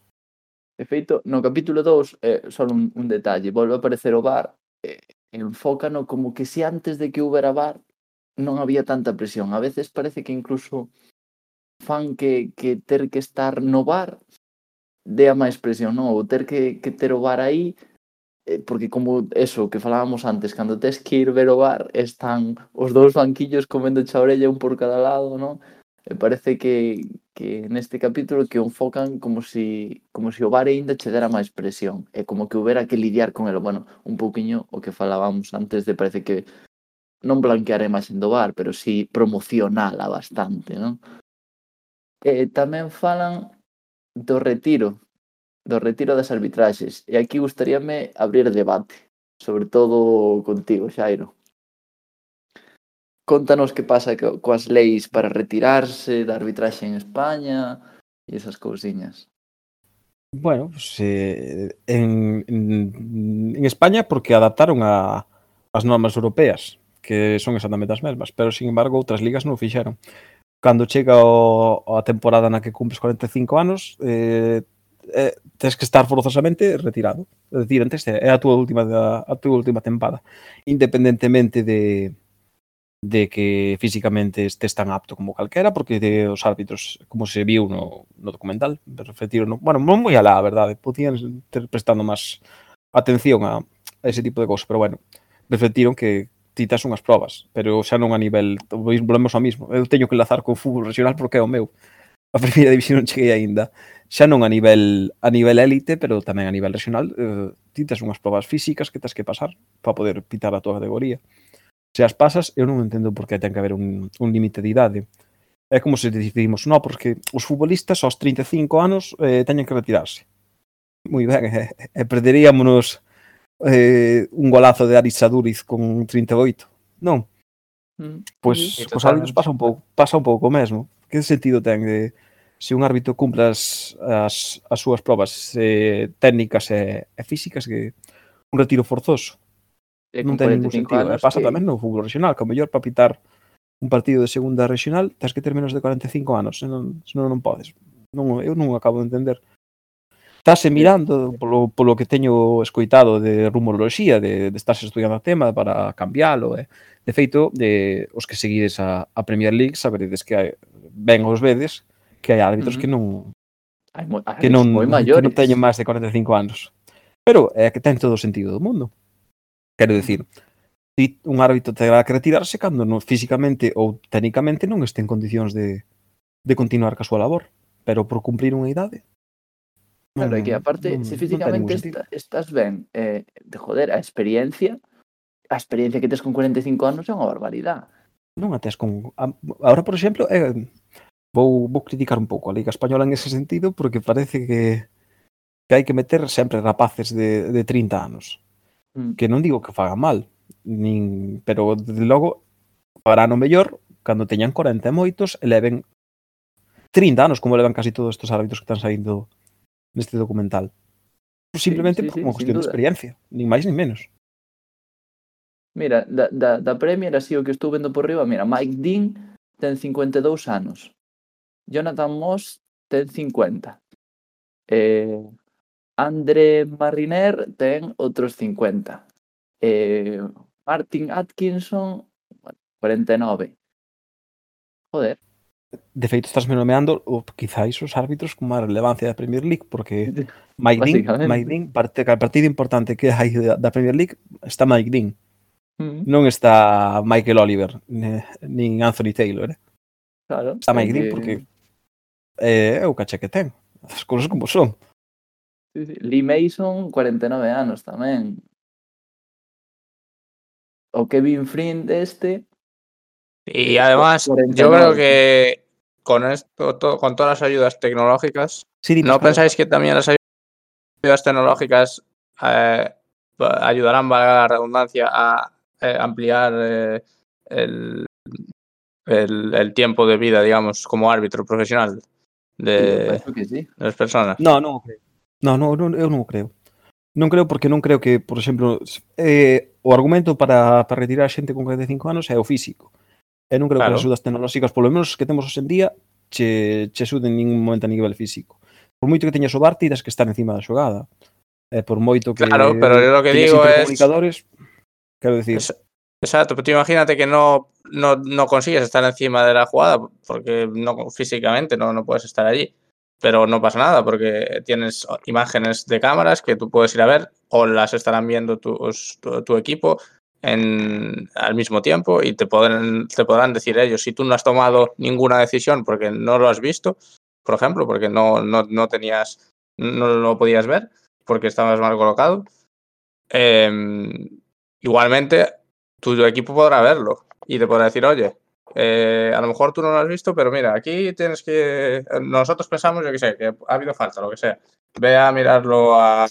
De feito, no capítulo 2, eh, só un, un detalle, volve a aparecer o bar, eh, enfócano como que se si antes de que houbera bar non había tanta presión. A veces parece que incluso fan que, que ter que estar no bar dea máis presión, non? Ou ter que, que ter o bar aí Eh, porque como eso que falábamos antes, cando tes que ir ver o bar, están os dous banquillos comendo xa orella un por cada lado, non? E parece que, que neste capítulo que o enfocan como si, como si o bar aínda che dera máis presión e como que houbera que lidiar con el. Bueno, un pouquiño o que falábamos antes de parece que non blanquear a imaxe do bar, pero si sí promocionala bastante, non? E eh, tamén falan do retiro, do retiro das arbitraxes e aquí gustaríame abrir debate, sobre todo contigo, Xairo. Contanos que pasa coas leis para retirarse da arbitraxe en España e esas cousiñas. Bueno, pues, eh, en, en, en España porque adaptaron a, as normas europeas, que son exactamente as mesmas, pero sin embargo outras ligas non o fixeron. Cando chega o, a temporada na que cumples 45 anos, eh, eh, tens que estar forzosamente retirado. É dicir, antes é a túa última a túa última tempada, independentemente de de que físicamente estés tan apto como calquera, porque de os árbitros, como se viu no, no documental, refletiron, no, bueno, non moi alá, a verdade, podían ter prestando máis atención a, a ese tipo de cousas, pero bueno, refletiron que titas unhas probas, pero xa non a nivel, volvemos ao mismo, eu teño que lazar co fútbol regional porque é o meu, a primeira división non cheguei aínda. Xa non a nivel a nivel élite, pero tamén a nivel regional, eh, ti tes unhas probas físicas que tes que pasar para poder pitar a tua categoría. Se as pasas, eu non entendo por que ten que haber un, un límite de idade. É como se decidimos, non, porque os futbolistas aos 35 anos eh, teñen que retirarse. Moi ben, e, eh, eh, perderíamonos eh, un golazo de Aris Saduriz con 38. Non, Pois, sí, pois árbitros pasa un pouco, pasa un pouco mesmo. Que sentido ten de se un árbitro cumpla as, as, as súas probas eh, técnicas e, e físicas que un retiro forzoso? E non ten ningún sentido. Anos, pasa que... tamén no fútbol regional, que o mellor para pitar un partido de segunda regional tens que ter menos de 45 anos, senón, senón non podes. Non, eu non acabo de entender Estase mirando, polo, polo que teño escoitado de rumoroloxía, de, de estarse estudiando o tema para cambiálo, eh? De feito, de, os que seguides a, a Premier League saberedes que hai, ben os vedes que hai árbitros uh -huh. que non hai mo, que non, que non teñen máis de 45 anos. Pero é eh, que ten todo o sentido do mundo. Quero dicir, ti un árbitro terá que retirarse cando non, físicamente ou técnicamente non este en condicións de, de continuar ca súa labor. Pero por cumprir unha idade, Claro, que aparte, non, se físicamente non está, estás ben, eh, de joder, a experiencia, a experiencia que tes con 45 anos é unha barbaridade. Non a tes con... Ahora, por exemplo, eh, vou, vou criticar un pouco a Liga Española en ese sentido porque parece que que hai que meter sempre rapaces de, de 30 anos. Mm. Que non digo que faga mal, nin, pero, desde logo, farán no mellor cando teñan 40 e moitos e leven 30 anos, como levan casi todos estes árbitros que están saindo neste documental. Simplemente sí, sí, por unha sí, cuestión de experiencia, nin máis nin menos. Mira, da, da, da Premier, así o que estou vendo por riba, mira, Mike Dean ten 52 anos. Jonathan Moss ten 50. Eh, André Mariner ten outros 50. Eh, Martin Atkinson, 49. Joder de feito estás nomeando o, quizáis os árbitros con máis relevancia da Premier League porque Mike Dean, Mike Dean parte, a partido importante que hai da Premier League está Mike Dean mm. non está Michael Oliver nin Anthony Taylor eh? claro, está Mike que... Dean porque eh, é o caché que ten as cousas como son sí, sí. Lee Mason 49 anos tamén o Kevin Friend este Y además, yo creo que con esto, to- con todas las ayudas tecnológicas, Sí, ¿no pensáis que también las ayudas tecnológicas eh, ayudarán, valga la redundancia, a eh, ampliar eh, el, el- el tiempo de vida, digamos, como árbitro profesional de, penso que sí. de las personas? No, non o creo. No, no, non, eu non o creo. Non creo porque non creo que, por exemplo, eh, o argumento para, para retirar a xente con 45 anos é o físico. E non creo Claro. que as axudas tecnolóxicas, polo menos que temos hoxe en día, che, che axuden en ningún momento a nivel físico. Por moito que teñas o tiras que estar encima da xogada. E por moito que Claro, pero yo lo que digo es- intercomunicadores, quero dicir, Es- Exacto, pero tú imagínate que no, no, no consigues estar encima de la jugada porque no físicamente no, no puedes estar allí. pero no pasa nada porque tienes imágenes de cámaras que tú puedes ir a ver o las estarán viendo tu, tu equipo en, al mismo tiempo y te, podrán, te podrán decir ellos si tú no has tomado ninguna decisión porque no lo has visto, por ejemplo, porque no, no, no tenías, no lo podías ver porque estabas mal colocado. em, igualmente, tu equipo podrá verlo y te podrá decir, oye, eh, a lo mejor tú no lo has visto, pero mira, aquí tienes que. Nosotros pensamos, yo que sé, que ha habido falta, lo que sea. Ve a mirarlo a-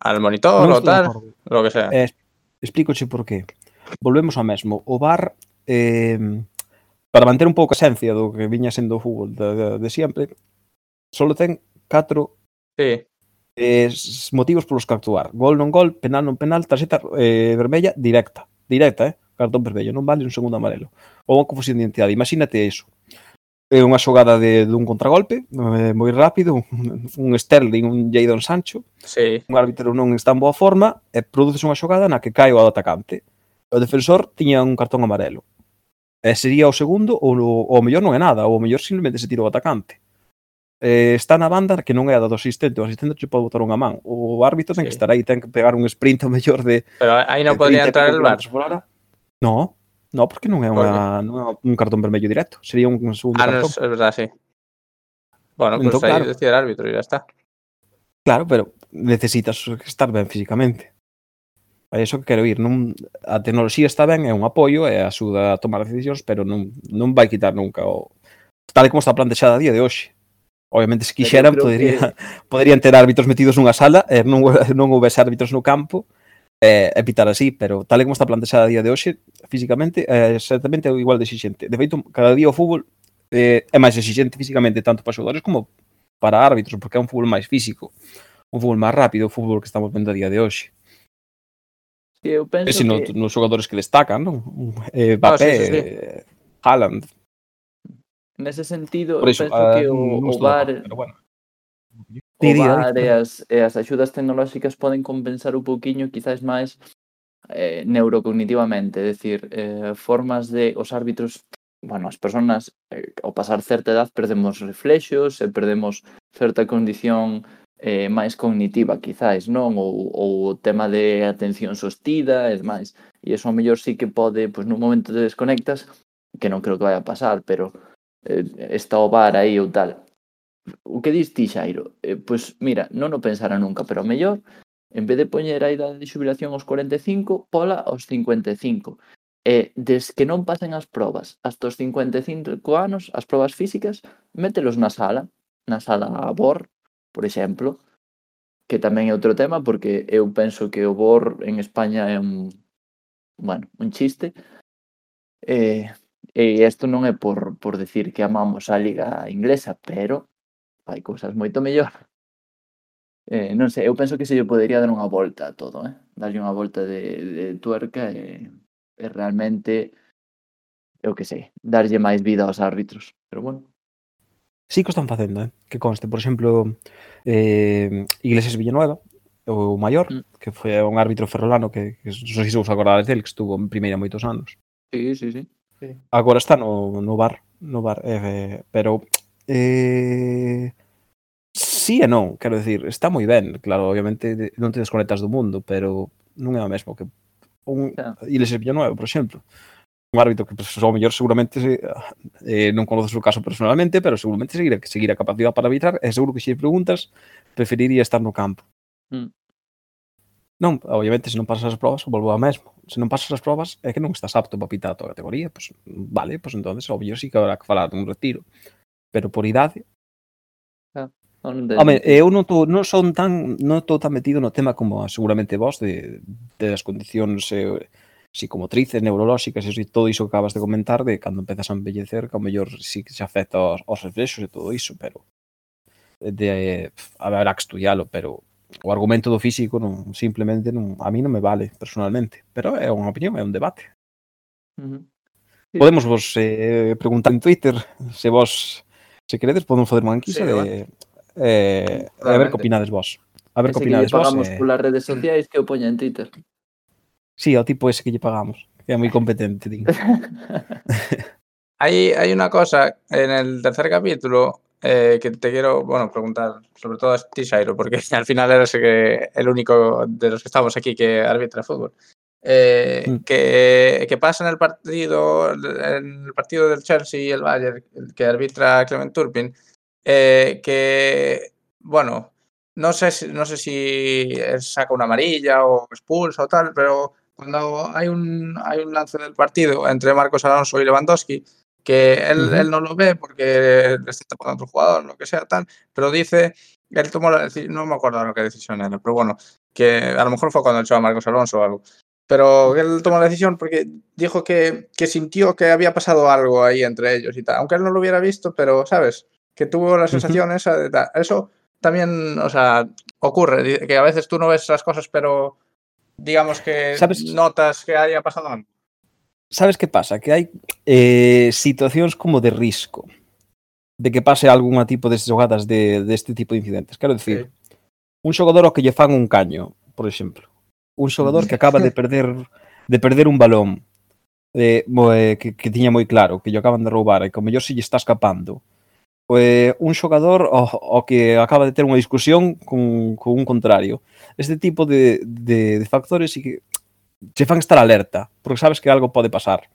al monitor o tal, lo que sea. Eh, Explícoche por qué. Volvemos ao mesmo. O VAR eh, para manter un pouco a esencia do que viña sendo o fútbol de, de, de sempre, solo ten catro sí. eh, motivos polos que actuar. Gol non gol, penal non penal, tarxeta eh, vermella directa. Directa, eh? Cartón vermello, non vale un segundo amarelo. Ou unha confusión de identidade. Imagínate iso é unha xogada de dun contragolpe eh, moi rápido, un, un Sterling, un Jadon Sancho. Sí. Un árbitro non está en boa forma e produces unha xogada na que cae o atacante. O defensor tiña un cartón amarelo. E sería o segundo ou o, o mellor non é nada, ou o mellor simplemente se tira o atacante. Eh, está na banda que non é a do asistente, o asistente che pode botar unha man. O árbitro ten sí. que estar aí, ten que pegar un sprint o mellor de Pero aí non podía entrar el bar. No, No, porque non é, unha, non é un cartón vermello directo, sería un segundo ah, cartón. Ah, no, é verdade, sí. Bueno, entón, pues claro. aí decide árbitro e ya está. Claro, pero necesitas estar ben físicamente. A iso que quero ir, non, a tecnoloxía está ben, é un apoio, é axuda a tomar decisións, pero non, non vai quitar nunca o tal como está plantexada a día de hoxe. Obviamente, se quixeran, podería, que... poderían ter árbitros metidos nunha sala, e non, non houvese árbitros no campo, e, e pitar así, pero tal como está plantexada a día de hoxe, físicamente eh, é exactamente igual de exigente. De feito, cada día o fútbol eh, é máis exigente físicamente tanto para xogadores como para árbitros, porque é un fútbol máis físico, un fútbol máis rápido, o fútbol que estamos vendo a día de hoxe. Sí, eu penso Ese no, que... nos xogadores que destacan, non? Eh, Mbappé, no, sí, sí, sí. Eh, Haaland. Nese sentido, Por eu penso a, que eh, o, o VAR... Pero bueno. O VAR e as, e as axudas tecnolóxicas poden compensar un pouquiño, quizás máis, eh, neurocognitivamente, é dicir, eh, formas de os árbitros, bueno, as persoas eh, ao pasar certa edad perdemos reflexos e perdemos certa condición eh, máis cognitiva, quizáis, non? Ou, ou o tema de atención sostida e demais. E eso ao mellor sí que pode, pois nun momento te desconectas, que non creo que vai a pasar, pero eh, está o bar aí ou tal. O que dis ti, Xairo? Eh, pois mira, non o pensara nunca, pero ao mellor En vez de poñer a idade de xubilación aos 45, pola aos 55. E des que non pasen as probas hasta os 55 anos, as probas físicas, mételos na sala, na sala a BOR, por exemplo, que tamén é outro tema, porque eu penso que o BOR en España é un, bueno, un chiste, e, e isto non é por, por decir que amamos a liga inglesa, pero hai cousas moito mellor. Eh, non sei, eu penso que se lle podería dar unha volta a todo, eh? Darlle unha volta de, de tuerca e, e realmente eu que sei, darlle máis vida aos árbitros, pero bueno. Sí que o están facendo, eh? que conste, por exemplo, eh, Iglesias Villanueva, o maior, mm. que foi un árbitro ferrolano que, que non sei se vos acordades del, que estuvo en primeira moitos anos. Sí, sí, sí. sí. Agora está no, no bar, no bar, eh, eh pero eh, sí e non, quero decir, está moi ben, claro, obviamente non te desconectas do mundo, pero non é o mesmo que un claro. Iles Villanueva, por exemplo un árbitro que pues, ao mellor seguramente se, eh, non conoces o caso personalmente, pero seguramente seguirá seguirá capacidade para arbitrar e seguro que se preguntas preferiría estar no campo. Mm. Non, obviamente, se non pasas as probas, volvo a mesmo. Se non pasas as probas, é que non estás apto para pitar a tua categoría, pois, pues, vale, pois pues, entonces, obvio, sí que habrá que falar dun retiro. Pero por idade, onde... Home, eu non, tô, non son tan non estou tan metido no tema como seguramente vos de, de las condicións eh, psicomotrices, neurolóxicas e todo iso que acabas de comentar de cando empezas a envellecer, que ao mellor sí que se afecta aos, aos reflexos e todo iso, pero de, haberá que estudialo, pero o argumento do físico non, simplemente non, a mí non me vale personalmente, pero é unha opinión, é un debate. Uh -huh. Sí. Podemos vos eh, preguntar en Twitter se vos se queredes podemos fazer unha enquisa sí, de, eh, a ver Claramente. opinades vos. A ver que Ese que opinades vos. pagamos Eh, polas redes sociais que o poña en Twitter. sí, ao tipo ese que lle pagamos, que é moi competente, din. Hay, hay una cosa en el tercer capítulo eh, que te quiero, bueno, preguntar, sobre todo a ti, Shairo, porque al final eres el único de los que estamos aquí que arbitra fútbol. Eh, Mm. que, que pasa en el partido, en el partido del Chelsea y el Bayern, que arbitra Clement Turpin, eh, que, bueno, no sé, si, no sé si saca una amarilla o expulsa o tal, pero cuando hay un, hay un lance del partido entre Marcos Alonso y Lewandowski, que él, él no lo ve porque le está tapando a otro jugador, lo que sea, tal, pero dice, él tomó la decisión, no me acuerdo ahora qué decisión era, pero bueno, que a lo mejor fue cuando echó a Marcos Alonso o algo, pero él tomó la decisión porque dijo que, que sintió que había pasado algo ahí entre ellos y tal, aunque él no lo hubiera visto, pero, ¿sabes? que tuvo la sensación uh -huh. esa de Eso también, o sea, ocurre, que a veces tú no ves las cosas, pero digamos que ¿Sabes? notas que haya pasado algo. ¿Sabes qué pasa? Que hai eh, situacións como de risco de que pase algún tipo de xogadas de, de este tipo de incidentes. Quero dicir, sí. un xogador ao que lle fan un caño, por exemplo. Un xogador que acaba de perder de perder un balón eh, eh, que, que tiña moi claro, que lle acaban de roubar e que ao mellor se lle está escapando eh, un xogador o, o que acaba de ter unha discusión con, con un contrario. Este tipo de, de, de factores e que che fan estar alerta, porque sabes que algo pode pasar.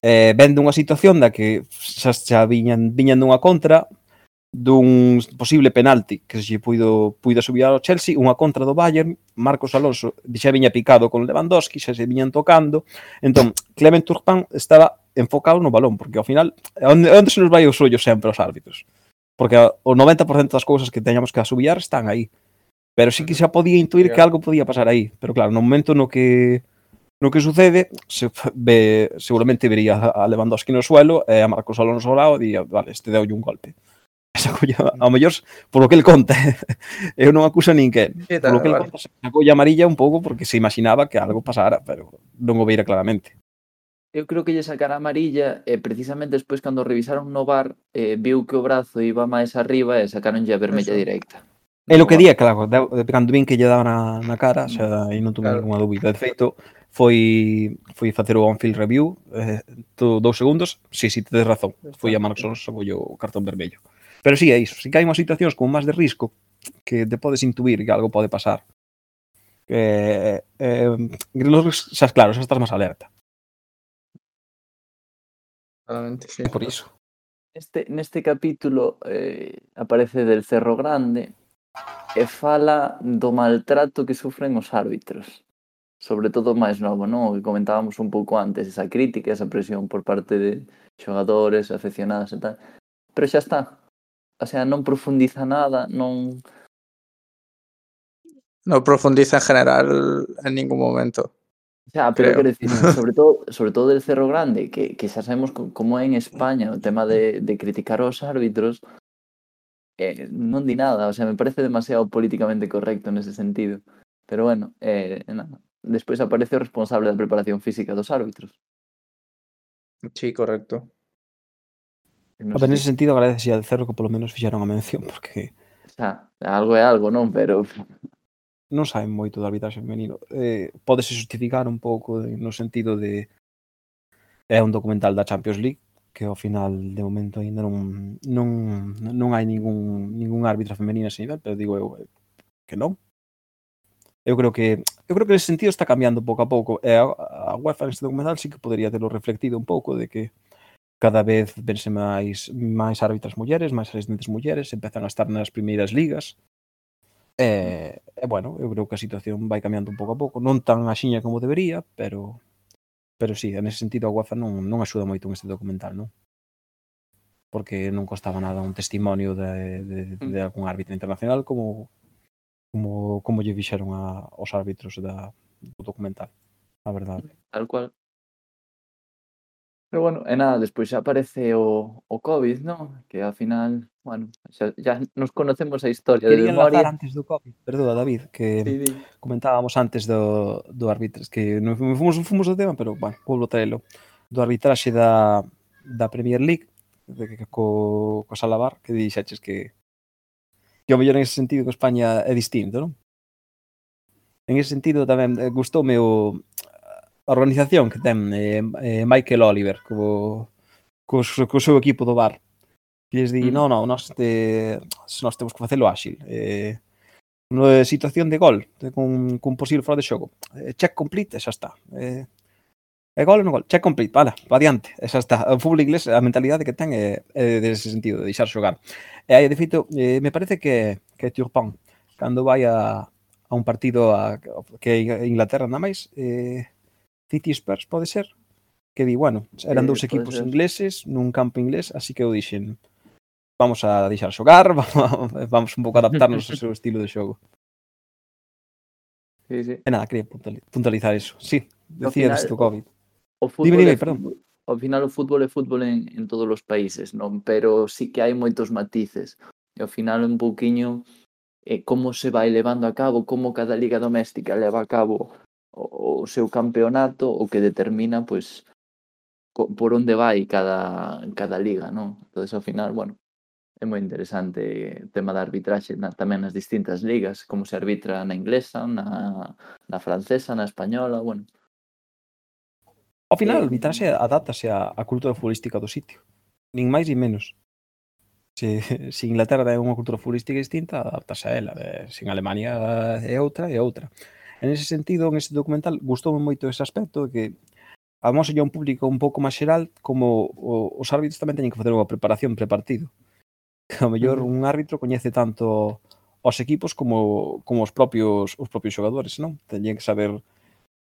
Eh, vendo unha situación da que xa, xa viñan, viñan dunha contra dun posible penalti que se puido, puido subir ao Chelsea, unha contra do Bayern, Marcos Alonso xa viña picado con Lewandowski, xa se viñan tocando, entón Clement Turpin estaba enfocado no balón, porque ao final onde, onde se nos vai o sollo sempre aos árbitros. Porque o 90% das cousas que teñamos que asubiar están aí. Pero sí que xa podía intuir que algo podía pasar aí. Pero claro, no momento no que no que sucede, se ve, seguramente vería a Lewandowski no suelo e a Marcos Alonso ao lado e diría, vale, este deu un golpe. Esa colla, ao mellor, por lo que el conta, eu non acuso ninguén. Por lo que el vale. conta, sacou a amarilla un pouco porque se imaginaba que algo pasara, pero non o veira claramente eu creo que lle sacara amarilla e precisamente despois cando revisaron no bar eh, viu que o brazo iba máis arriba e sacaronlle a vermella Eso. directa. É lo que día, claro, de cando vin que lle daba na, na cara, xa, e non tuve claro. ninguna dúbida. De feito, foi foi facer o on-field review, eh, todo dous segundos, si, sí, si, sí, tedes razón, foi a Marcos Alonso o cartón vermello. Pero si sí, é iso, si que hai unhas situacións con máis de risco que te podes intuir que algo pode pasar. Eh, eh, xa, claro, xa estás máis alerta Claramente, sí. Por iso. Este, neste capítulo eh, aparece del Cerro Grande e fala do maltrato que sufren os árbitros. Sobre todo máis novo, non? O que comentábamos un pouco antes, esa crítica, esa presión por parte de xogadores, aficionados e tal. Pero xa está. O sea, non profundiza nada, non... Non profundiza en general en ningún momento. Xa, pero creo. quero dicir, sobre todo, sobre todo del Cerro Grande, que, que xa sabemos como é en España o tema de, de criticar aos árbitros, eh, non di nada, o sea, me parece demasiado políticamente correcto nese sentido. Pero bueno, eh, nada. despois aparece o responsable da preparación física dos árbitros. Sí, correcto. No Pero nese sentido agradece ao Cerro que polo menos fixaron a mención, porque... Xa, algo é algo, non? Pero non saben moito da arbitraxe femenino. Eh, podese justificar un pouco de, no sentido de é un documental da Champions League que ao final de momento aínda non non non hai ningún ningún árbitra femenina ese nivel, pero digo eu eh, que non. Eu creo que eu creo que ese sentido está cambiando pouco a pouco e a, a UEFA neste documental sí que podería terlo reflectido un pouco de que cada vez vense máis máis árbitras mulleres, máis asistentes mulleres, empezan a estar nas primeiras ligas, E, e bueno, eu creo que a situación vai cambiando un pouco a pouco, non tan axiña como debería, pero pero sí, ese sentido a UEFA non, non axuda moito en este documental, non? Porque non costaba nada un testimonio de, de, mm. de algún árbitro internacional como como como lle fixeron a, aos árbitros da, do documental, a verdade. Tal cual. Pero bueno, e nada, despois xa aparece o, o COVID, non? Que ao final, bueno, xa, xa nos conocemos a historia Quería de memoria. antes do COVID, perdoa, David, que sí, sí. comentábamos antes do, do arbitres, que non fomos, fomos do tema, pero, bueno, vou traelo, do arbitraxe da, da Premier League, de, que, co, co Salabar, que dixaches que que o mellor en ese sentido que España é distinto, non? En ese sentido tamén eh, gustoume o, a organización que ten eh, eh, Michael Oliver co, co, co seu equipo do bar. Que lles di, mm. non, non, nós, te, nós temos que facelo áxil eh, no, situación de gol con, con posible fora de xogo. Eh, check complete, xa está. Eh, é gol ou non gol? Check complete, vale, va adiante xa está, o fútbol inglés, a mentalidade que ten é, é dese sentido, de deixar xogar. E aí, de feito, eh, me parece que que Turpin, cando vai a, a un partido a, que é Inglaterra nada máis eh, City Spurs, pode ser? Que di, bueno, eran sí, dous equipos ser. ingleses nun campo inglés, así que eu dixen vamos a deixar xogar, vamos un pouco adaptarnos ao seu estilo de xogo. Sí, sí. E nada, quería puntualizar eso. Sí, decía final, do COVID. O fútbol dime, dime, perdón. Ao final o fútbol é fútbol en, en todos os países, non? Pero sí que hai moitos matices. E ao final un pouquiño eh, como se vai levando a cabo, como cada liga doméstica leva a cabo o, o seu campeonato o que determina pois co, por onde vai cada cada liga, non? Entonces ao final, bueno, é moi interesante o tema da arbitraxe na, tamén nas distintas ligas, como se arbitra na inglesa, na, na francesa, na española, bueno. Ao final, a eh, arbitraxe mm. adaptase á, á cultura futbolística do sitio, nin máis nin menos. Se, se Inglaterra é unha cultura futbolística distinta, adaptase a ela. Eh, se en Alemania eh, é outra, é outra. En ese sentido, en ese documental, gustoume moito ese aspecto de que vamos a un público un pouco máis xeral como o, os árbitros tamén teñen que facer unha preparación prepartido. Que ao mellor un árbitro coñece tanto os equipos como como os propios os propios xogadores, non? Teñen que saber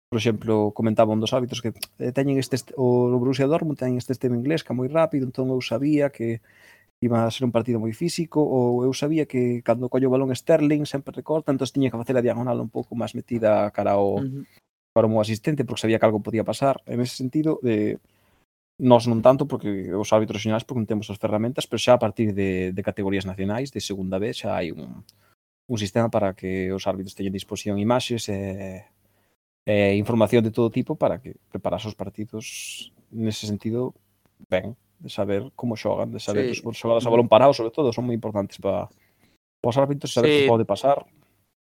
por exemplo, comentaba un dos hábitos que eh, teñen este, o Borussia Dortmund teñen este sistema inglés que é moi rápido, entón eu sabía que iba a ser un partido moi físico, ou eu sabía que cando collo o balón Sterling sempre recorta, entón tiña que facer a diagonal un pouco máis metida cara ao, uh -huh. para o meu asistente, porque sabía que algo podía pasar. En ese sentido, de nós non tanto, porque os árbitros xerais porque non temos as ferramentas, pero xa a partir de, de categorías nacionais, de segunda vez, xa hai un, un sistema para que os árbitros teñen disposición imaxes e, e información de todo tipo para que preparas os partidos nese sentido ben de saber como xogan, de saber Sí. os xogadas a balón parado, sobre todo, son moi importantes para, para os árbitros saber Sí. que pode pasar.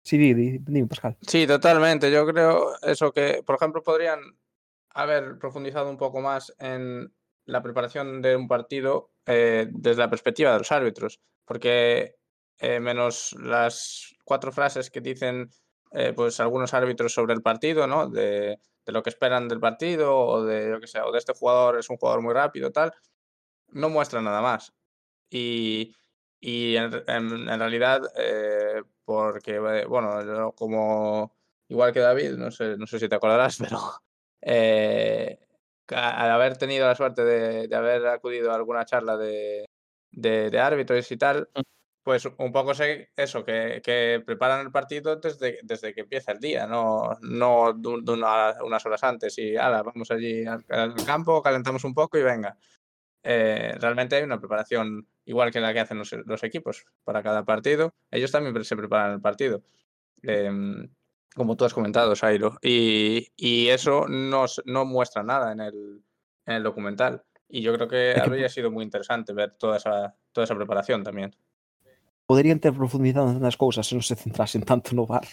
Sí, di, di, di, Pascal. Sí, totalmente. Yo creo eso que, por ejemplo, podrían haber profundizado un poco más en la preparación de un partido eh, desde la perspectiva de los árbitros, porque eh, menos las cuatro frases que dicen eh, pues algunos árbitros sobre el partido, ¿no? De, de lo que esperan del partido o de lo que sea, o de este jugador es un jugador muy rápido, tal, no muestran nada más. Y, y en, en- en realidad, eh, porque, eh, bueno, yo como igual que David, no sé, no sé si te acordarás, pero eh, al haber tenido la suerte de, de haber acudido a alguna charla de, de, de árbitros y tal, Mm. pues un poco sé eso, que, que preparan el partido desde, desde que empieza el día, no, no de una- unas horas antes y ala, vamos allí al, al campo, calentamos un poco y venga. Eh, realmente hay una preparación igual que la que hacen los, los equipos para cada partido. Ellos también se preparan el partido. Em, como tú has comentado, Sairo. Y, y eso no, no muestra nada en el, en el documental. Y yo creo que habría sido muy interesante ver toda esa, toda esa preparación también. Poderían ter profundizado nas cousas se non se centrasen tanto no VAR.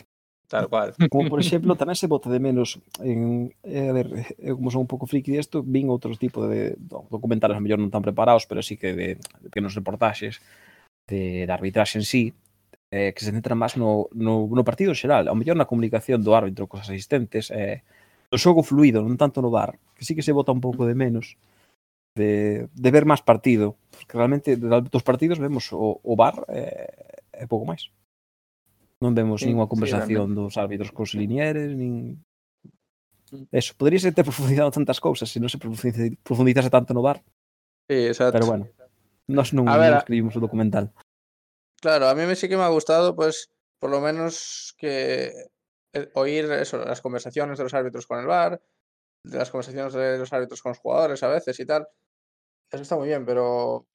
Tal cual. Como por exemplo, tamén se bota de menos en, eh, a ver, eu como son un pouco friki disto, vin outros tipo de documentales a mellor non tan preparados, pero sí que de, de pequenos reportaxes de, de arbitraxe en sí, eh, que se centran máis no, no, no partido xeral, ao mellor na comunicación do árbitro cos asistentes, eh, o xogo fluido, non tanto no bar, que sí que se bota un pouco de menos de, de ver máis partido, porque realmente dos partidos vemos o, o bar eh, e pouco máis. Non vemos Sí, ninguna sí, conversación dos árbitros cos linieres, nin... Eso, poderíase ter profundizado tantas cousas se non se profundiza- profundizase tanto no VAR, Sí, exacto. pero bueno, nós non, ver, non escribimos o documental. Claro, a mí me sí que me ha gustado, pues, por lo menos que eh, oír eso, las conversaciones de los árbitros con el de las conversaciones de los árbitros con los jugadores a veces y tal. Eso está muy bien, pero,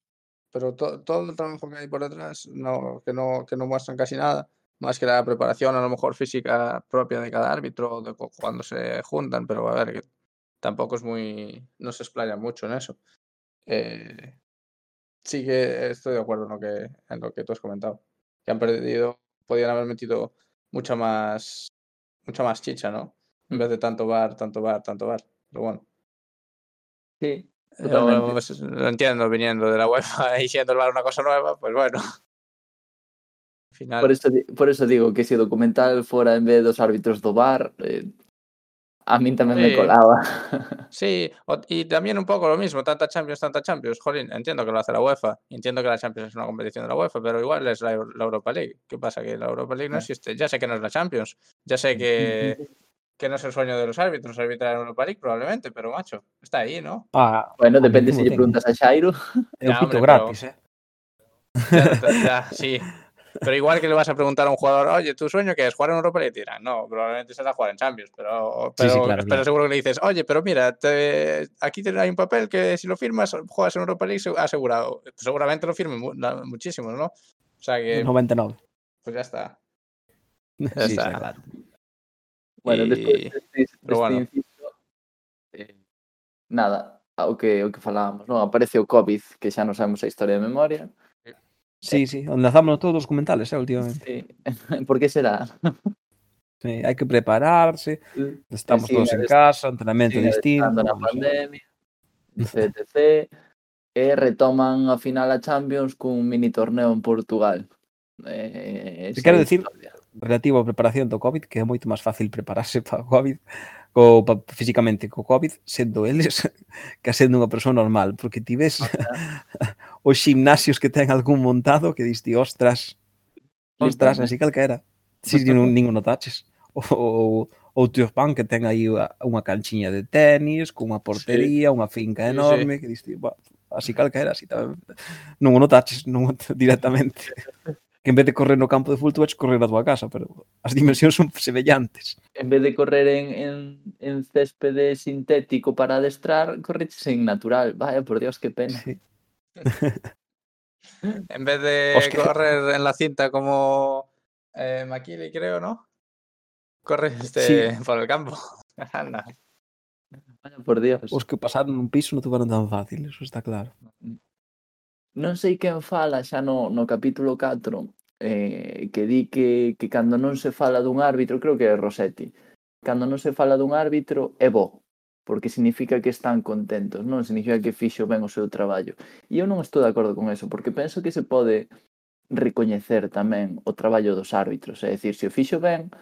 pero to- todo el trabajo que hay por detrás, no, que, no, que no muestran casi nada, más que la preparación a lo mejor física propia de cada árbitro, de cu- cuando se juntan, pero a ver, que tampoco es muy, no se explaya mucho en eso. Eh, sí que estoy de acuerdo en lo que, en lo que tú has comentado. Que han perdido, podían haber metido mucha más, mucha más chicha, ¿no? En vez de tanto bar, tanto bar, tanto bar. Pero bueno. Sí, pues, lo entiendo viniendo de la UEFA y siendo el VAR una cosa nueva, pues bueno. Al final, Por eso, por eso digo que o documental fora en vez dos árbitros do bar, eh, a min tamén me Sí. colaba. Sí, o- y también un poco lo mismo, tanta Champions, tanta Champions. Jolín, entiendo que lo hace la UEFA, entiendo que la Champions es una competición de la UEFA, pero igual es la, la Europa League. ¿Qué pasa? Que la Europa League no existe. Ya sé que no es la Champions, ya sé que, que no es el sueño de los árbitros arbitrar en Europa League, probablemente, pero macho, está ahí, ¿no? Ah, Bueno, depende lle ten. preguntas a Xairo. É un pito hombre, gratis, eh. Ya, ya, sí. Pero igual que le vas a preguntar a un jugador, oye, ¿tu sueño qué es? ¿Jugar en Europa League? Te dirán, no, probablemente será jugar en Champions, pero, Sí, pero, sí, claro, pero claro. seguro que le dices, oye, pero mira, te- aquí hay un papel que si lo firmas, juegas en Europa League seg- asegurado. Seguramente lo firmen mu- la- muchísimos, ¿no? O sea que, 99. pues ya está. Sí, Ya sí, está. claro. Bueno, Y- despois deste, deste pero bueno. inciso, eh, nada, o que, o que falábamos, non? Aparece o COVID, que xa non sabemos a historia de memoria. Sí, eh, sí, enlazámonos todos os documentales, eh, últimamente. Sí. Por que será? Sí, hai que prepararse, estamos sí, todos en casa, entrenamento sí, distinto. na pandemia, etc. e retoman a final a Champions cun mini torneo en Portugal. Eh, quero dicir, relativo á preparación do COVID, que é moito máis fácil prepararse para o COVID co, físicamente co COVID, sendo eles que sendo unha persoa normal, porque ti ves okay. os gimnasios que ten algún montado que diste, ostras, ostras, eh. así calquera. Si sí, nin, ninguno taches. Ou, o Tiofán que ten aí unha canchiña de tenis, cunha portería, sí. unha finca enorme, sí, sí. que diste, así calquera, así tamén. Non o notaches non, directamente que en vez de correr no campo de fútbol vas correr a tua casa, pero as dimensións son semellantes. En vez de correr en, en, en céspede sintético para adestrar, correches en natural. Vaya, por Dios, que pena. Sí. en vez de Os que... correr en la cinta como eh, Maquili, creo, ¿no? Corres este, sí. por el campo. Anda. Vaya, por Dios. Os que pasaron un piso non tuveron tan fácil, eso está claro. Non sei quen fala xa no, no capítulo 4 eh, que di que, que cando non se fala dun árbitro, creo que é Rossetti, cando non se fala dun árbitro é bo, porque significa que están contentos, non significa que fixo ben o seu traballo. E eu non estou de acordo con eso, porque penso que se pode recoñecer tamén o traballo dos árbitros, é dicir, se o fixo ben,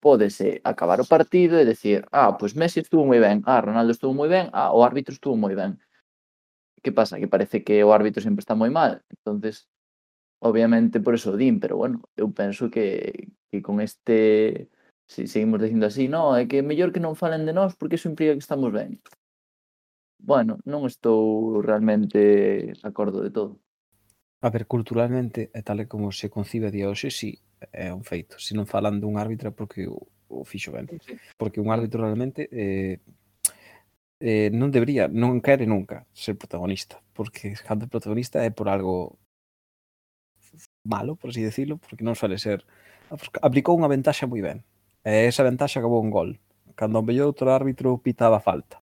pódese acabar o partido e decir, ah, pois Messi estuvo moi ben, ah, Ronaldo estuvo moi ben, ah, o árbitro estuvo moi ben. Que pasa? Que parece que o árbitro sempre está moi mal. entonces obviamente por eso din, pero bueno, eu penso que, que con este se si seguimos dicindo así, no, é que é mellor que non falen de nós porque iso implica que estamos ben. Bueno, non estou realmente de acordo de todo. A ver, culturalmente, e tal e como se concibe a día hoxe, si sí, é un feito. Se non falan dun árbitro porque o, o fixo ben. Sí. Porque un árbitro realmente eh, eh, non debería, non quere nunca ser protagonista. Porque cando protagonista é por algo malo, por así decirlo, porque non suele ser. Aplicou unha ventaxa moi ben. E esa ventaxa acabou un gol. Cando o mellor outro árbitro pitaba falta.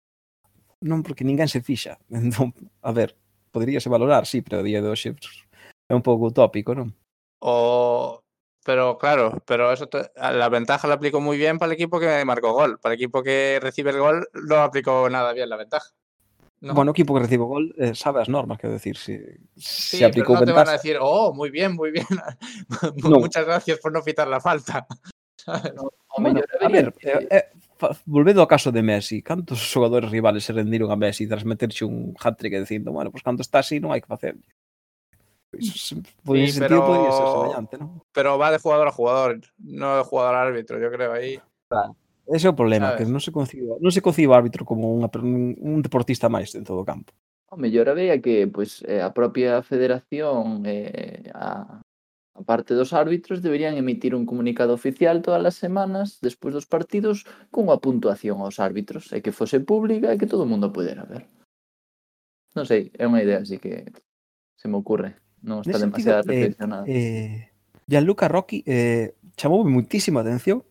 Non porque ninguén se fixa. Entón, a ver, poderíase valorar, sí, pero o día de hoxe é un pouco utópico, non? O pero claro, pero eso te... la ventaja la aplicó muy bien para el equipo que marcó gol, para el equipo que recibe el gol no aplicó nada bien la ventaja. No. Bueno, equipo que recibe gol eh, sabe as normas, quero decir, se, Sí, se aplicou pero no te van a decir, oh, muy bien, muy bien. No. Muchas gracias por no pitar la falta. Bueno, a ver, eh, eh, fa- volvendo ao caso de Messi, cantos xogadores rivales se rendiron a Messi tras meterche un hat-trick dicindo, bueno, pues cando está así non hai que facer. Pois, Sí, ese sentido pero- podría ser semellante, non? Pero va de jugador a jugador, no de jugador a árbitro, yo creo ahí. Ese é o problema, que non se concibe, non se concibe o árbitro como unha, un deportista máis dentro do campo. O mellor había que pois, eh, a propia federación eh, a, a parte dos árbitros deberían emitir un comunicado oficial todas as semanas despois dos partidos cunha puntuación aos árbitros e que fose pública e que todo o mundo pudera ver. Non sei, é unha idea así que se me ocurre. Non está Nese demasiado sentido, reflexionada. Eh, eh, Gianluca Rocchi eh, chamoume muitísima atención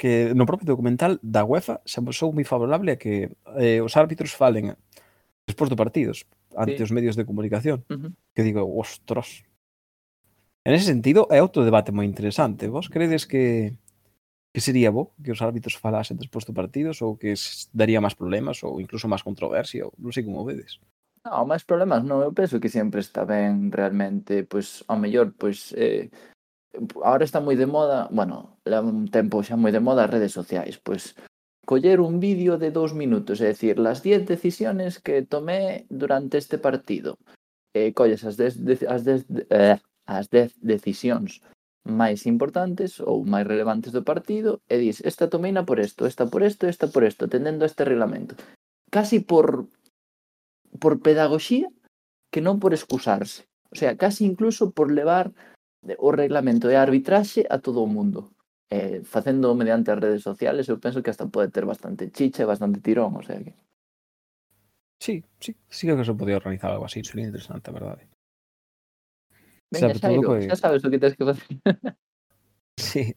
que no propio documental da UEFA se amosou moi favorable a que eh, os árbitros falen despois do partidos ante sí. os medios de comunicación. Uh -huh. Que digo, ostras. En ese sentido, é outro debate moi interesante. Vos credes que que sería bo que os árbitros falasen despois do partidos ou que daría máis problemas ou incluso máis controversia, ou non sei como vedes. Non, máis problemas non, eu penso que sempre está ben realmente, pois, ao mellor, pois, eh, Ahora está moi de moda, bueno, un tempo xa moi de moda as redes sociais, pois coller un vídeo de dous minutos, é dicir, las 10 decisiones que tomé durante este partido. Eh, colles as 10 de, as 10 eh, as 10 decisións máis importantes ou máis relevantes do partido e dis, esta tomeina por isto, esta por isto, esta por isto, atendendo a este reglamento. Casi por por pedagoxía que non por excusarse. O sea, casi incluso por levar o reglamento de arbitraxe a todo o mundo. Eh, facendo mediante as redes sociales, eu penso que hasta pode ter bastante chicha e bastante tirón, o sea que... Sí, sí, sí creo que se podía organizar algo así, sería interesante, a verdade. Venga, Xairo, que... xa sabes o que tens que facer. sí,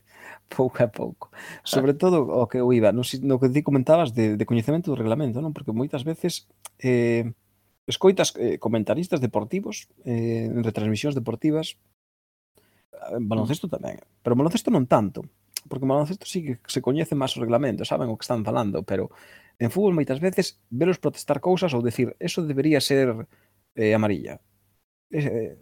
pouco a pouco. Sobre todo o que eu iba, no, no que ti comentabas de, de coñecemento do reglamento, non? Porque moitas veces eh, escoitas eh, comentaristas deportivos eh, en retransmisións deportivas En baloncesto tamén. Pero baloncesto non tanto. Porque baloncesto sí que se coñece máis o reglamento, saben o que están falando, pero en fútbol moitas veces velos protestar cousas ou decir eso debería ser eh, amarilla. Eh, eh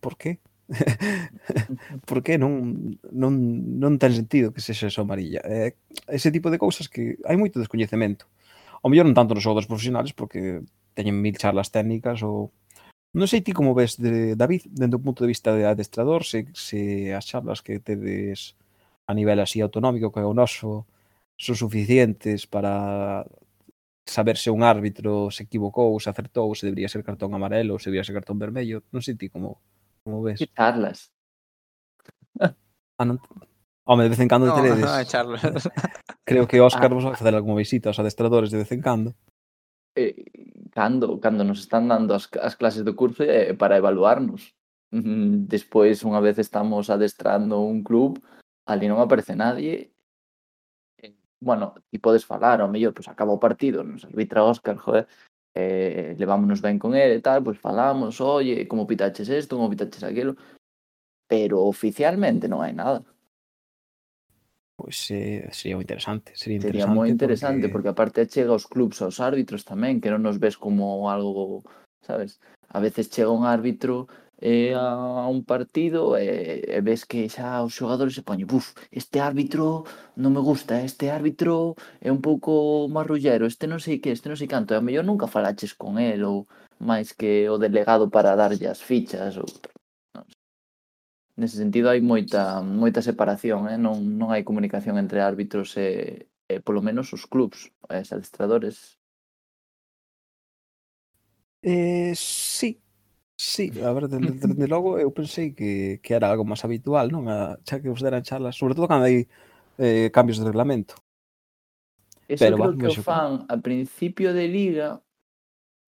por qué? por que non, non, non ten sentido que sexa só amarilla? Eh, ese tipo de cousas que hai moito descoñecemento. O mellor non tanto nos xogadores profesionales porque teñen mil charlas técnicas ou Non sei ti como ves, de, David, dende do punto de vista de adestrador, se, se as charlas que tedes a nivel así autonómico que é o noso son suficientes para saber se un árbitro se equivocou, se acertou, se debería ser cartón amarelo, se debería ser cartón vermello. Non sei ti como, como ves. Que charlas? Ah, non... Home, de vez en cando no, teredes. No, charlas. Creo que Óscar ah. vos a facer algunha visita aos adestradores de vez en cando. Eh, cando, cando nos están dando as, as clases do curso é para evaluarnos. Mm, despois, unha vez estamos adestrando un club, ali non aparece nadie. Bueno, ti podes falar, ao mellor, pois acaba o partido, nos arbitra Óscar, joder, eh, levámonos ben con ele e tal, pois falamos, oye, como pitaches isto, como pitaches aquilo, pero oficialmente non hai nada. Pois eh, sería moi interesante. Sería, interesante sería moi interesante, porque... porque aparte chega aos clubs, aos árbitros tamén, que non nos ves como algo, sabes? A veces chega un árbitro eh, a un partido e e ves que xa os xogadores se poñen buf, este árbitro non me gusta, este árbitro é un pouco marrullero, este non sei que, este non sei canto, e a mellor nunca falaches con el ou máis que o delegado para darlle as fichas ou nese sentido hai moita moita separación, eh? non, non hai comunicación entre árbitros e, e polo menos os clubs, os adestradores. Eh, sí, Sí, a ver, desde, desde logo eu pensei que, que era algo máis habitual, non? A, xa que vos deran charlas, sobre todo cando hai eh, cambios de reglamento. Eso Pero, creo va, que o fan a principio de liga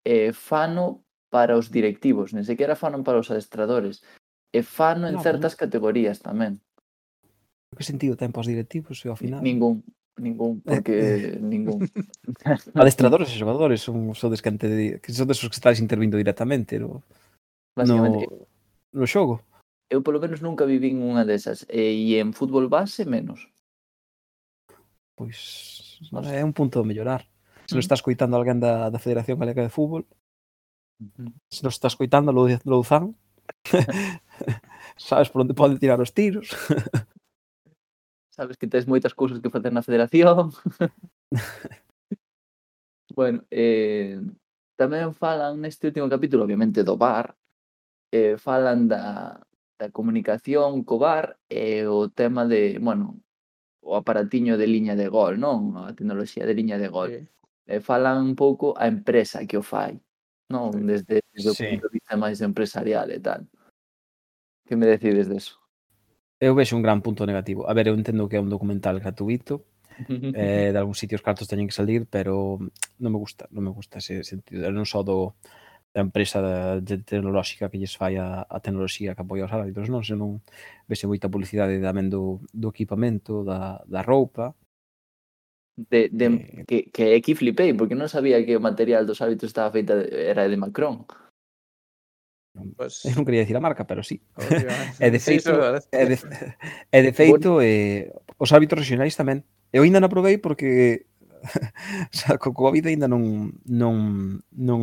eh, fano para os directivos, nen sequera fanon para os adestradores e fano en ah, no, certas categorías tamén. Que sentido ten pos os directivos ao final? Ningún, ningún, eh, porque eh. ningún. Adestradores e xogadores son sodes que ante, que son desos que estáis intervindo directamente no, no, no xogo. Eu polo menos nunca vivín unha desas e, e en fútbol base menos. Pois pues, é un punto de mellorar. Se nos mm. está escoitando alguén da, da Federación Galega de Fútbol, se nos está escoitando Louzán, sabes por onde pode tirar os tiros. sabes que tens moitas cousas que facer na federación. bueno, eh, tamén falan neste último capítulo, obviamente, do bar. Eh, falan da, da comunicación co bar e eh, o tema de, bueno, o aparatiño de liña de gol, non? A tecnoloxía de liña de gol. Sí. Eh, falan un pouco a empresa que o fai, non? Desde, desde sí. o punto de vista máis empresarial e tal. Que me decides deso? Eu vexo un gran punto negativo. A ver, eu entendo que é un documental gratuito, eh, de algúns sitios cartos teñen que salir, pero non me gusta, non me gusta ese sentido. Non só do, da empresa de tecnolóxica que lles fai a, a tecnoloxía que apoia os árbitros, non? Senón vese moita publicidade tamén do, do equipamento, da, da roupa, de, de, eh, que, que aquí flipei, porque non sabía que o material dos árbitros estaba feita de, era de Macron. Non, pues... non quería dicir a marca, pero sí. e de feito, e de, e de feito bueno. eh, os árbitros regionais tamén. Eu ainda non probei porque o sea, co Covid ainda non non non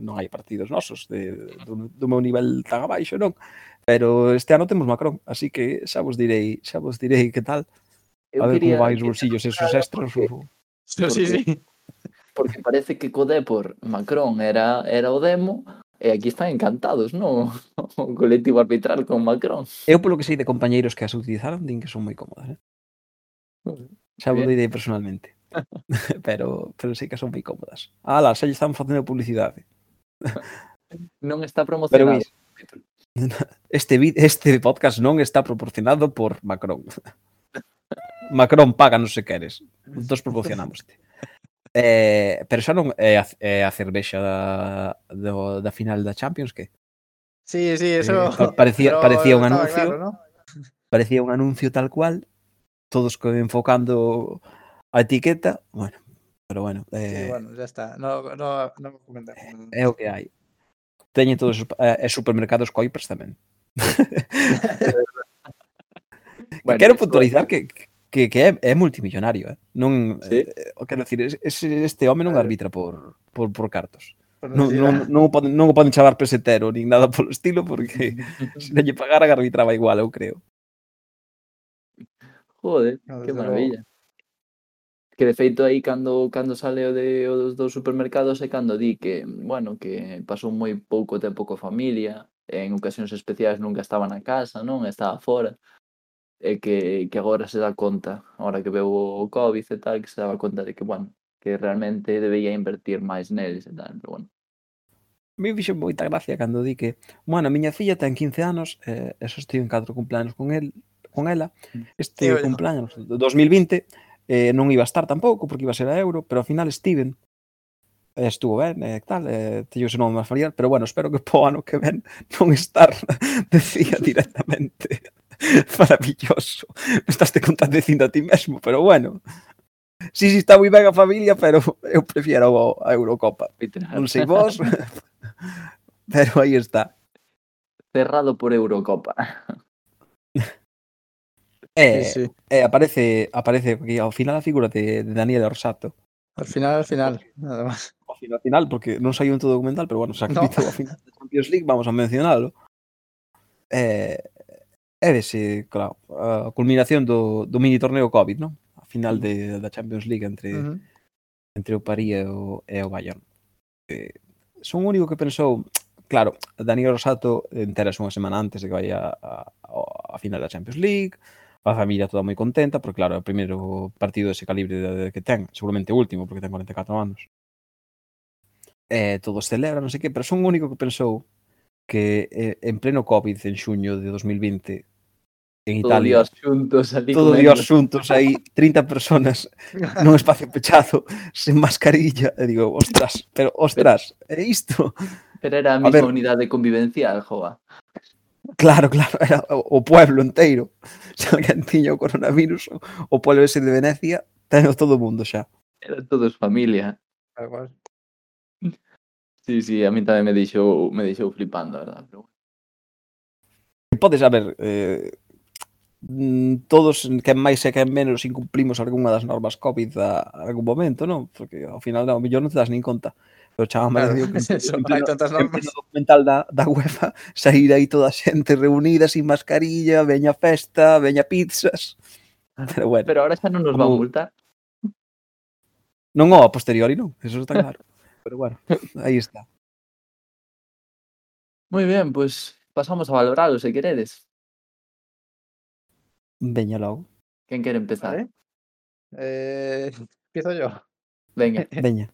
non hai partidos nosos de, do, do meu nivel tan abaixo, non? Pero este ano temos Macron, así que xa vos direi, xa vos direi que tal. Eu a ver como vais os bolsillos esos extras. Porque, ou... Sí, sí, sí. Porque parece que co Depor Macron era era o demo, e aquí están encantados, non? O colectivo arbitral con Macron. Eu polo que sei de compañeiros que as utilizaron, din que son moi cómodas, eh? Xa vos direi personalmente. pero, pero sei que son moi cómodas. Ala, xa lle están facendo publicidade. non está promocionado. Pero, este, este podcast non está proporcionado por Macron. Macron paga, non se queres. Nos proporcionamos. -te. Eh, pero xa non é a, é a cervexa da, do, da final da Champions que? Sí, sí, eso. Eh, parecía parecía un anuncio. Claro, ¿no? Parecía un anuncio tal cual, todos enfocando a etiqueta, bueno, pero bueno, eh, sí, bueno, ya está. No no no non comentar. Eh, é o que hai. Teñen todos eh, supermercados Coipers tamén. bueno, Quero puntualizar que, que, que é, é multimillonario, eh? non sí. eh, quero dicir, ese, este home non arbitra por, por, por cartos. Non, non, ah. non, o poden, non o poden chamar pesetero nin nada polo estilo porque se non lle pagara arbitraba igual, eu creo. Joder, no, que maravilla. Que de feito aí cando cando sale o de o dos, dos supermercados e cando di que, bueno, que pasou moi pouco tempo coa familia, en ocasións especiais nunca estaba na casa, non, estaba fora e que, que agora se dá conta, agora que veu o COVID e tal, que se daba conta de que, bueno, que realmente debería invertir máis neles e tal, pero bueno. Me fixo moita gracia cando di que, bueno, a miña filla ten 15 anos, eh, eso estive en 4 cumpleanos con el, con ela, mm. este sí, cumpleanos de 2020, eh, non iba a estar tampouco, porque iba a ser a euro, pero ao final estiven, eh, estuvo ben, e eh, tal, eh, teño ese nome máis familiar, pero bueno, espero que po ano que ven non estar, decía directamente. Maravilloso. Me estás te contradecindo a ti mesmo, pero bueno. Sí, sí, está moi ben a familia, pero eu prefiero a Eurocopa. Non sei vos, pero aí está. Cerrado por Eurocopa. Eh, sí, sí. eh, aparece aparece aquí ao final a figura de, de Daniel Orsato. Al final, al final, nada más. Ao final, al final, porque non saiu en todo documental, pero bueno, se acreditou no. ao final da Champions League, vamos a mencionalo. Eh, É dese, eh, claro, a culminación do, do mini torneo COVID, non? A final de, da Champions League entre uh -huh. entre o París e o, e o Bayern. Eh, son o único que pensou, claro, Dani Rosato enteras unha semana antes de que vai a, a, a final da Champions League, a familia toda moi contenta, porque claro, é o primeiro partido dese calibre de, de, que ten, seguramente o último, porque ten 44 anos. Eh, todos celebran, non sei que, pero son o único que pensou que eh, en pleno COVID en xuño de 2020 en Italia. Todos xuntos ali. Todos dios xuntos aí, 30 personas nun espacio pechado, sen mascarilla. E digo, ostras, pero ostras, é isto? Pero era a mesma a ver, unidade convivencial, Joa. Claro, claro, era o pueblo inteiro. Se alguén tiña o coronavirus, o pueblo ese de Venecia, teno todo o mundo xa. Era todos familia. Igual. Sí, sí, a mí tamén me deixou, me deixou flipando, a verdad. Pero... Podes saber, eh, Mm, todos, quen máis e quen menos, incumplimos algunha das normas COVID a, a algún momento, non? Porque ao final, ao millón, non te das nin conta. Pero chama claro, que eso, en pleno, tantas normas. En documental da, da UEFA sair aí toda a xente reunida, sin mascarilla, veña festa, veña pizzas. Ah. Pero bueno. Pero ahora xa non nos como... a multar. Non, o a posteriori non, eso está claro. Pero bueno, aí está. Moi ben, pois pues, pasamos a valoralo se queredes. Veña logo, Quen quere empezar? Vale. Eh, empiezo yo. Venga. veña.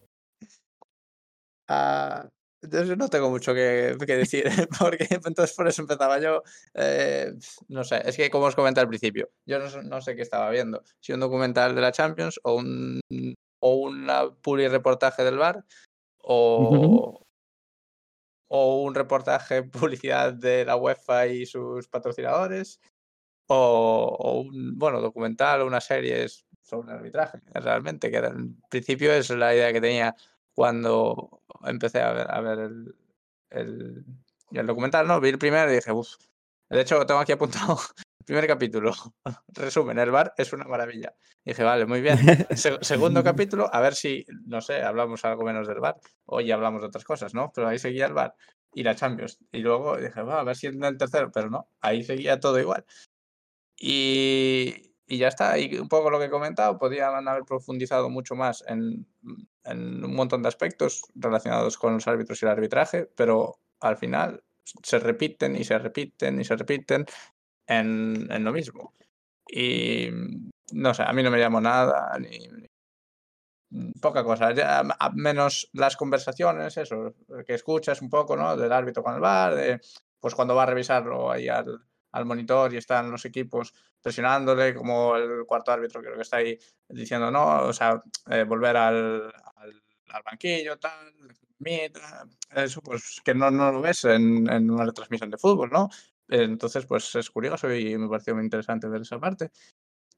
Ah, yo no tengo mucho que, que decir, porque entonces por eso empezaba yo. eh, no sé, es que como os comenté al principio, yo no, sé- no sé qué estaba viendo, si un documental de la Champions o un o una puli reportaje del bar o, o un reportaje publicidad de la UEFA y sus patrocinadores o, o un bueno documental o una serie sobre arbitraje realmente que era, en principio es la idea que tenía cuando empecé a ver, a ver el, el, el documental, no, vi el primero y dije, uff. De hecho, tengo aquí apuntado el primer capítulo. Resumen, el bar es una maravilla. Y dije, vale, muy bien. Se- segundo capítulo, a ver si, no sé, hablamos algo menos del bar. Ya hablamos de otras cosas, ¿no? Pero ahí seguía el bar y la Champions. Y luego dije, va, a ver si en el tercero, pero no, ahí seguía todo igual. Y, ya está, y un poco lo que he comentado, podrían haber profundizado mucho más en, en un montón de aspectos relacionados con los árbitros y el arbitraje, pero al final se repiten y se repiten y se repiten en, en lo mismo. Y no sé, a mí no me llamó nada, ni, ni- poca cosa, ya, menos las conversaciones, eso, que escuchas un poco, ¿no? Del árbitro con el bar, de pues cuando va a revisarlo ahí al, al monitor y están los equipos presionándole, como el cuarto árbitro creo que está ahí diciendo no, o sea, eh, volver al, al, al banquillo, tal, eso pues que no, no lo ves en, en una retransmisión de fútbol, ¿no? Entonces, pues es curioso y me pareció muy interesante ver esa parte.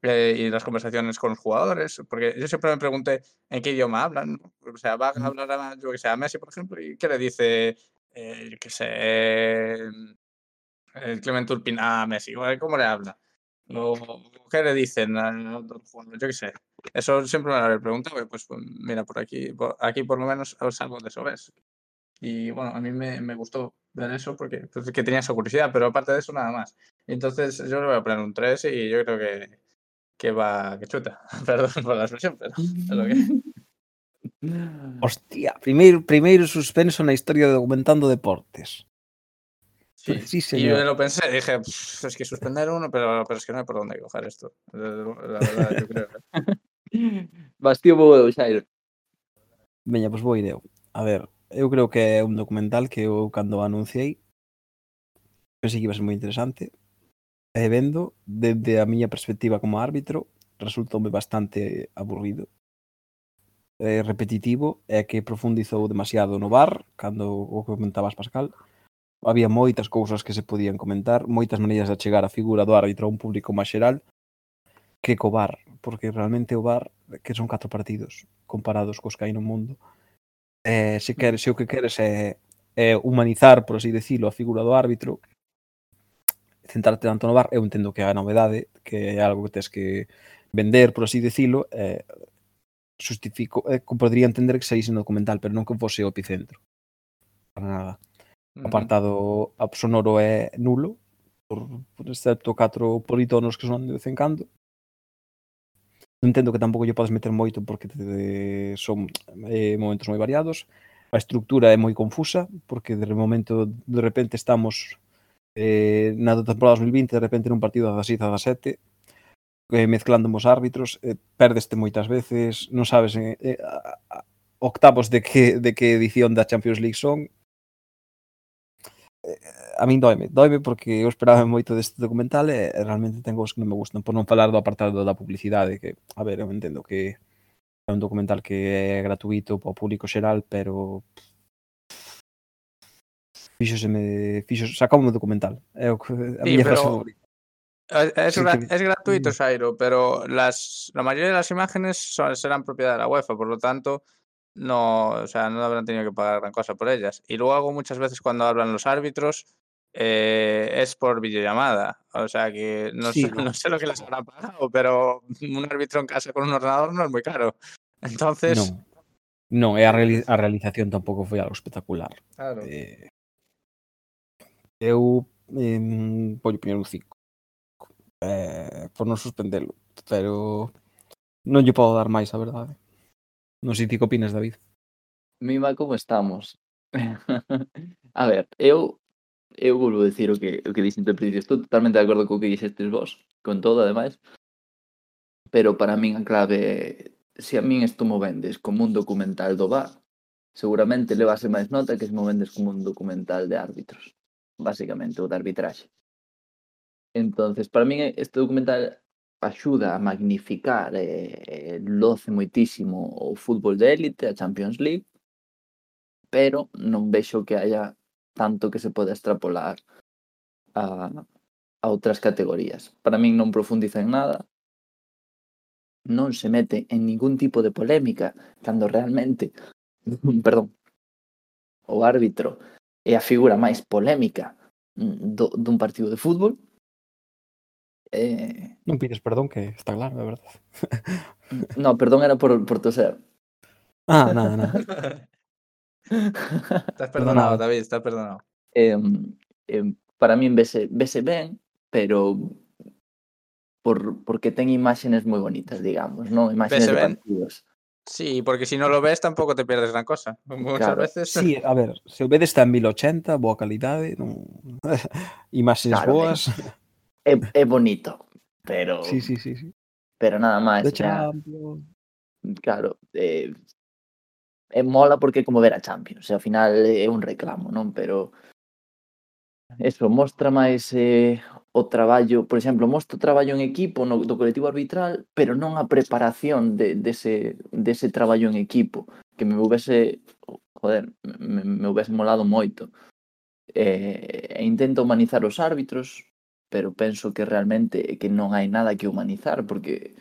Eh, y las conversaciones con los jugadores, porque yo siempre me pregunté en qué idioma hablan. O sea, va a hablar a, yo que sé, a Messi, por ejemplo, y qué le dice, eh, yo que sé, el Clement Turpin a Messi, ¿vale? ¿cómo le habla? Qué le dicen a otros jugadores, yo qué sé. Eso siempre me lo había preguntado, pues, pues, mira, por aquí, por aquí por lo menos algo de eso, ¿ves? Y bueno, a mí me, me gustó ver eso porque pues, que tenía esa curiosidad, pero aparte de eso, nada más. Entonces, yo le voy a poner un 3 y yo creo que, que va, que chuta. Perdón por la expresión, pero es lo que. Hostia, primeiro, primeiro suspenso na historia de documentando deportes. Sí, sí señor. Y yo lo pensé, dije, es que suspender uno, pero, pero es que no hay por dónde coger esto. La verdad, yo creo. Bastío Bobo de Veña, pois pues boa idea. A ver, eu creo que é un documental que eu cando anunciei pensei que iba a ser moi interesante. E vendo, desde a miña perspectiva como árbitro, resultoume bastante aburrido eh, repetitivo é que profundizou demasiado no bar cando o comentabas Pascal había moitas cousas que se podían comentar, moitas maneiras de chegar a figura do árbitro a un público máis xeral que co bar, porque realmente o bar, que son catro partidos comparados cos que hai no mundo, eh, se, queres, se o que queres é, é humanizar, por así decirlo, a figura do árbitro, centrarte tanto no bar, eu entendo que é a novedade, que é algo que tens que vender, por así decirlo, eh, justifico, eh, podría entender que saíse no documental, pero non que fose o epicentro. Para nada. O apartado sonoro é nulo, por, por excepto catro politonos que son de vez en cando. Entendo que tampouco lle podes meter moito porque te, te, son eh, momentos moi variados. A estructura é moi confusa porque de momento de repente estamos eh, na temporada 2020 de repente nun partido das 6 a das 7 eh, mezclando os árbitros, eh, perdeste moitas veces, non sabes eh, eh, octavos de que, de que edición da Champions League son, a min doime, doime porque eu esperaba moito deste documental e realmente ten cousas que non me gustan, por non falar do apartado da publicidade, que, a ver, eu entendo que é un documental que é gratuito para o público xeral, pero fíxoseme, fixo, sacoume o documental. É o a sí, miña pero... favorita. Es, gra sí, que... es gratuito, mm. Sairo, pero las, la mayoría de las imágenes son, serán propiedad de la UEFA, por lo tanto, no, o sea, no habrán tenido que pagar gran cosa por ellas. Y luego muchas veces cuando hablan los árbitros eh, es por videollamada. O sea que no, sí, sé, no. no, sé, lo que les habrá pagado, pero un árbitro en casa con un ordenador no es muy caro. Entonces. No, no eh, a, reali a realización tampouco foi algo espectacular. Claro. Eh, eu eh, pollo primeiro un 5 eh, por non suspendelo, pero non lle podo dar máis, a verdade. Non sei ti que opinas, David. Mima como estamos. a ver, eu eu volvo a decir o que o que dixen ao principio. Estou totalmente de acordo co que dixestes vos, con todo ademais. Pero para min a clave se a min isto mo vendes como un documental do bar, seguramente levase máis nota que se mo vendes como un documental de árbitros, basicamente, ou de arbitraxe. Entonces, para min este documental axuda a magnificar eh, e loce moitísimo o fútbol de élite, a Champions League, pero non vexo que haya tanto que se pode extrapolar a, a outras categorías. Para min non profundiza en nada, non se mete en ningún tipo de polémica cando realmente, perdón, o árbitro eh, é a figura máis polémica mm, do, dun partido de fútbol, Eh, Non pides perdón, que está claro, é verdade. no, perdón, era por, por toser. Ah, nada, nada. Estás Perdonado. perdonado, David, estás perdonado. eh, eh, para min vese, vese ben, pero por, porque ten imágenes moi bonitas, digamos, non? Imágenes de partidos. Sí, porque si no lo ves tampoco te pierdes gran cosa. Muchas Claro. veces. Sí, a ver, se o vedes está en 1080, boa calidade, non... imaxes Claro, boas. é, é bonito, pero... Sí, sí, sí, sí. Pero nada máis. Claro, eh, é mola porque é como ver a Champions, e ao final é un reclamo, non? Pero eso, mostra máis eh, o traballo, por exemplo, mostra o traballo en equipo no, do colectivo arbitral, pero non a preparación de, dese, de dese traballo en equipo, que me houvese, joder, me, me houvese molado moito. Eh, e intento humanizar os árbitros, pero penso que realmente que non hai nada que humanizar porque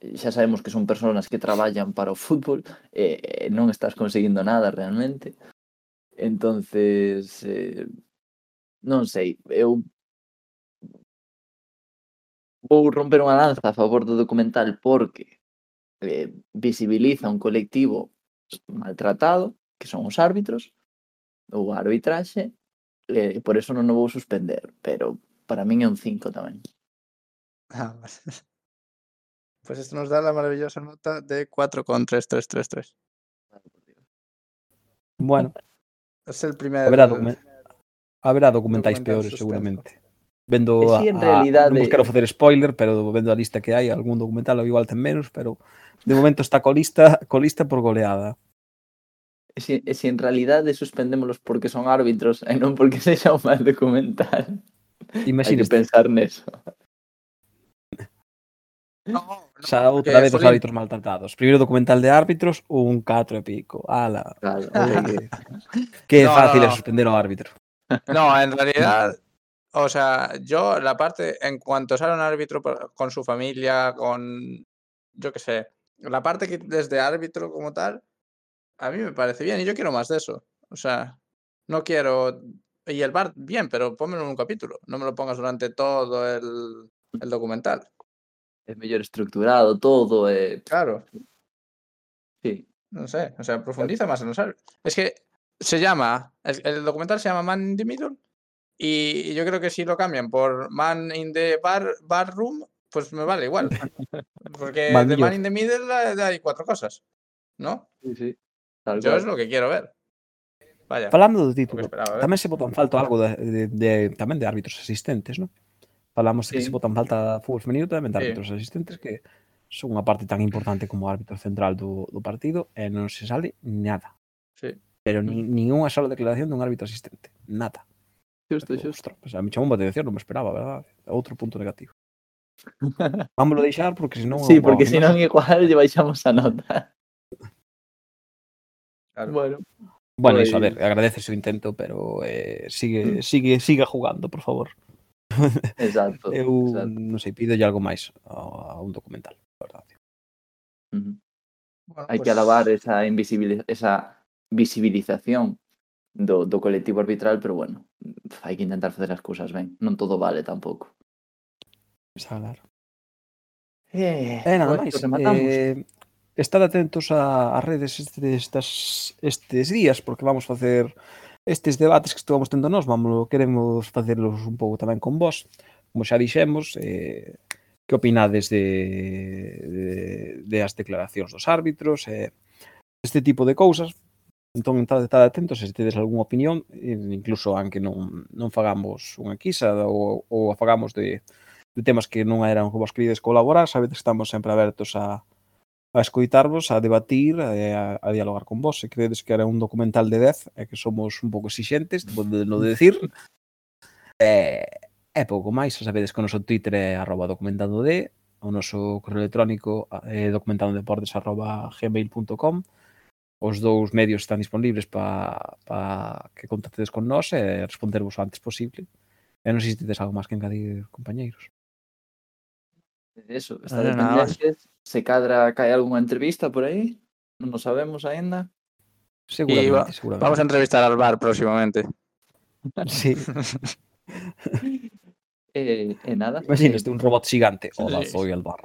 eh, xa sabemos que son personas que traballan para o fútbol e eh, non estás conseguindo nada realmente. Entonces, eh, non sei, eu vou romper unha lanza a favor do documental porque eh, visibiliza un colectivo maltratado, que son os árbitros, ou a arbitraxe, eh, por eso non o vou suspender, pero para min é un 5 tamén. Ah, vale. Pues esto nos da la maravillosa nota de 4,3333. Bueno, Es el primer. haberá, documen... haberá documentais documental peores seguramente. Vendo E si, a, en a- non vos quero facer spoiler, pero vendo a lista que hai, algún documental igual ten menos, pero de momento está colista, colista por goleada. Si, si en realidade suspendémolos porque son árbitros e non porque sexa un mal documental. Imagínate, pensar neso. No, no, xa outra vez os árbitros maltratados. Primeiro documental de árbitros, un 4 e pico. Ala, Claro, que No, no, fácil é no. suspender ao árbitro. No, en realidad, o sea, yo la parte, en cuanto sale un árbitro con su familia, con, yo qué sé, la parte que desde árbitro como tal, a mí me parece bien y yo quiero más de eso. O sea, no quiero, y el bar, bien, pero pónmelo en un capítulo, no me lo pongas durante todo el, el documental. é mellor estructurado todo, e Claro, sí. no sé, o sea, profundiza más en los árbitros. Es que se llama, el, el documental se llama Man in the Middle y yo creo que si lo cambian por Man in the Bar, bar Room, pues me vale igual. Porque de. Man in the Middle hay- hay cuatro cosas, ¿no? Sí, sí. Tal Yo cual. es lo que quiero ver. Vaya, Falando do título, esperaba, tamén se botan falta algo de, de, de, tamén de árbitros asistentes, non? Falamos sí. que se botan falta fútbol femenino tamén de árbitros sí. asistentes que son unha parte tan importante como árbitro central do, do partido e non se sale nada. Sí. Pero ni, unha sola declaración dun árbitro asistente. Nada. Justo, Pero, justo. Ostras, pues, a mi chamou de decir, non me esperaba, verdad? Outro punto negativo. Vámoslo deixar porque senón... Sí, porque senón igual lle baixamos a nota. Claro. Bueno, Bueno, Uy. eso, a ver, agradece seu intento, pero eh, sigue, mm. sigue, siga jugando, por favor. Exacto. Eu, exacto. non sei, pido algo máis a, a un documental, a verdade. Uh -huh. bueno, Hai pues... que alabar esa invisibiliz esa visibilización do, do colectivo arbitral, pero bueno, hai que intentar facer as cousas ben. Non todo vale tampouco. Está claro. Eh, e eh, nada pois máis. Pois eh, estad atentos a, a redes estas, estes días porque vamos facer estes debates que estamos tendo nós, vamos, queremos facerlos un pouco tamén con vós, como xa dixemos, eh, que opinades de, de, de as declaracións dos árbitros, eh, este tipo de cousas, entón estad, estad atentos se tedes algunha opinión, eh, incluso aunque non, non fagamos unha quisa ou, ou a fagamos de, de temas que non eran como vos querides colaborar, sabedes que estamos sempre abertos a, a escoitarvos, a debatir, a, a dialogar con vos. Se credes que era un documental de 10, é que somos un pouco exixentes, no de decir. É, é pouco máis, sabedes que o noso Twitter é arroba documentando de, o noso correo electrónico é documentando deportes arroba gmail.com os dous medios están disponibles para pa que contactedes con nós e respondervos o antes posible. E non sei se tedes algo máis que engadir, compañeiros. Eso, estaré pendientes Se cadra cae algunha entrevista por aí. Non o sabemos aínda. Seguramente, va- seguramente. Vamos a entrevistar al bar próximamente. Sí. E, e nada. Imagínate un robot gigante. Hola, soy el bar.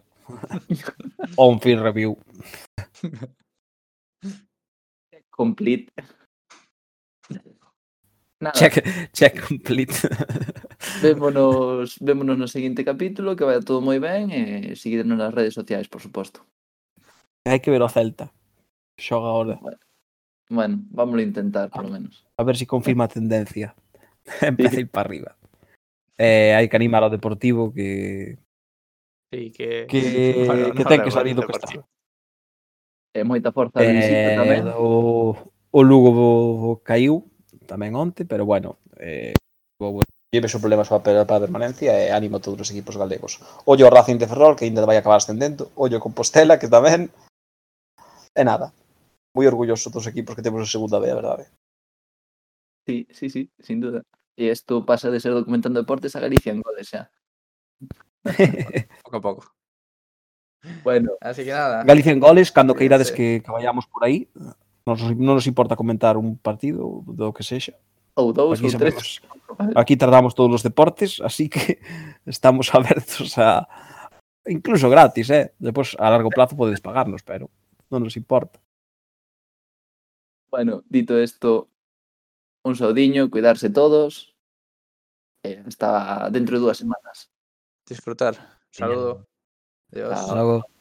o un film review. eh, complete. Nada. Check, check complete. Vémonos, vémonos no seguinte capítulo, que vaya todo moi ben e seguidnos nas redes sociais, por suposto. Hai que ver o Celta. Xoga ahora. Bueno, vámonos vamos a intentar, por lo ah, menos. A ver se si confirma a tendencia. Empeza ir para arriba. Eh, hai que animar ao Deportivo que... Sí, que... Que, no, no, que ten que salir do que está. E moita forza de visita eh, tamén. O, o Lugo caiu, tamén onte, pero bueno, eh, lleve o vexo problemas para a permanencia e ánimo a todos os equipos galegos. Ollo o Racing de Ferrol, que ainda vai acabar ascendendo, ollo Compostela, que tamén, e nada. Moi orgulloso dos equipos que temos en segunda B, a verdade. Sí, sí, sí, sin duda. E isto pasa de ser documentando deportes a Galicia en goles xa. pouco a pouco. Bueno, así que nada. Galicia en goles, cando queirades que, que vayamos por aí, Nos, non nos importa comentar un partido do que sexa. Ou dous ou tres. Aquí tratamos todos os deportes, así que estamos abertos a incluso gratis, eh. Depois a largo plazo podedes pagarnos, pero non nos importa. Bueno, dito isto, un saudiño, cuidarse todos. Eh, hasta dentro de dúas semanas. Disfrutar. Saludo. Adiós. Hasta logo.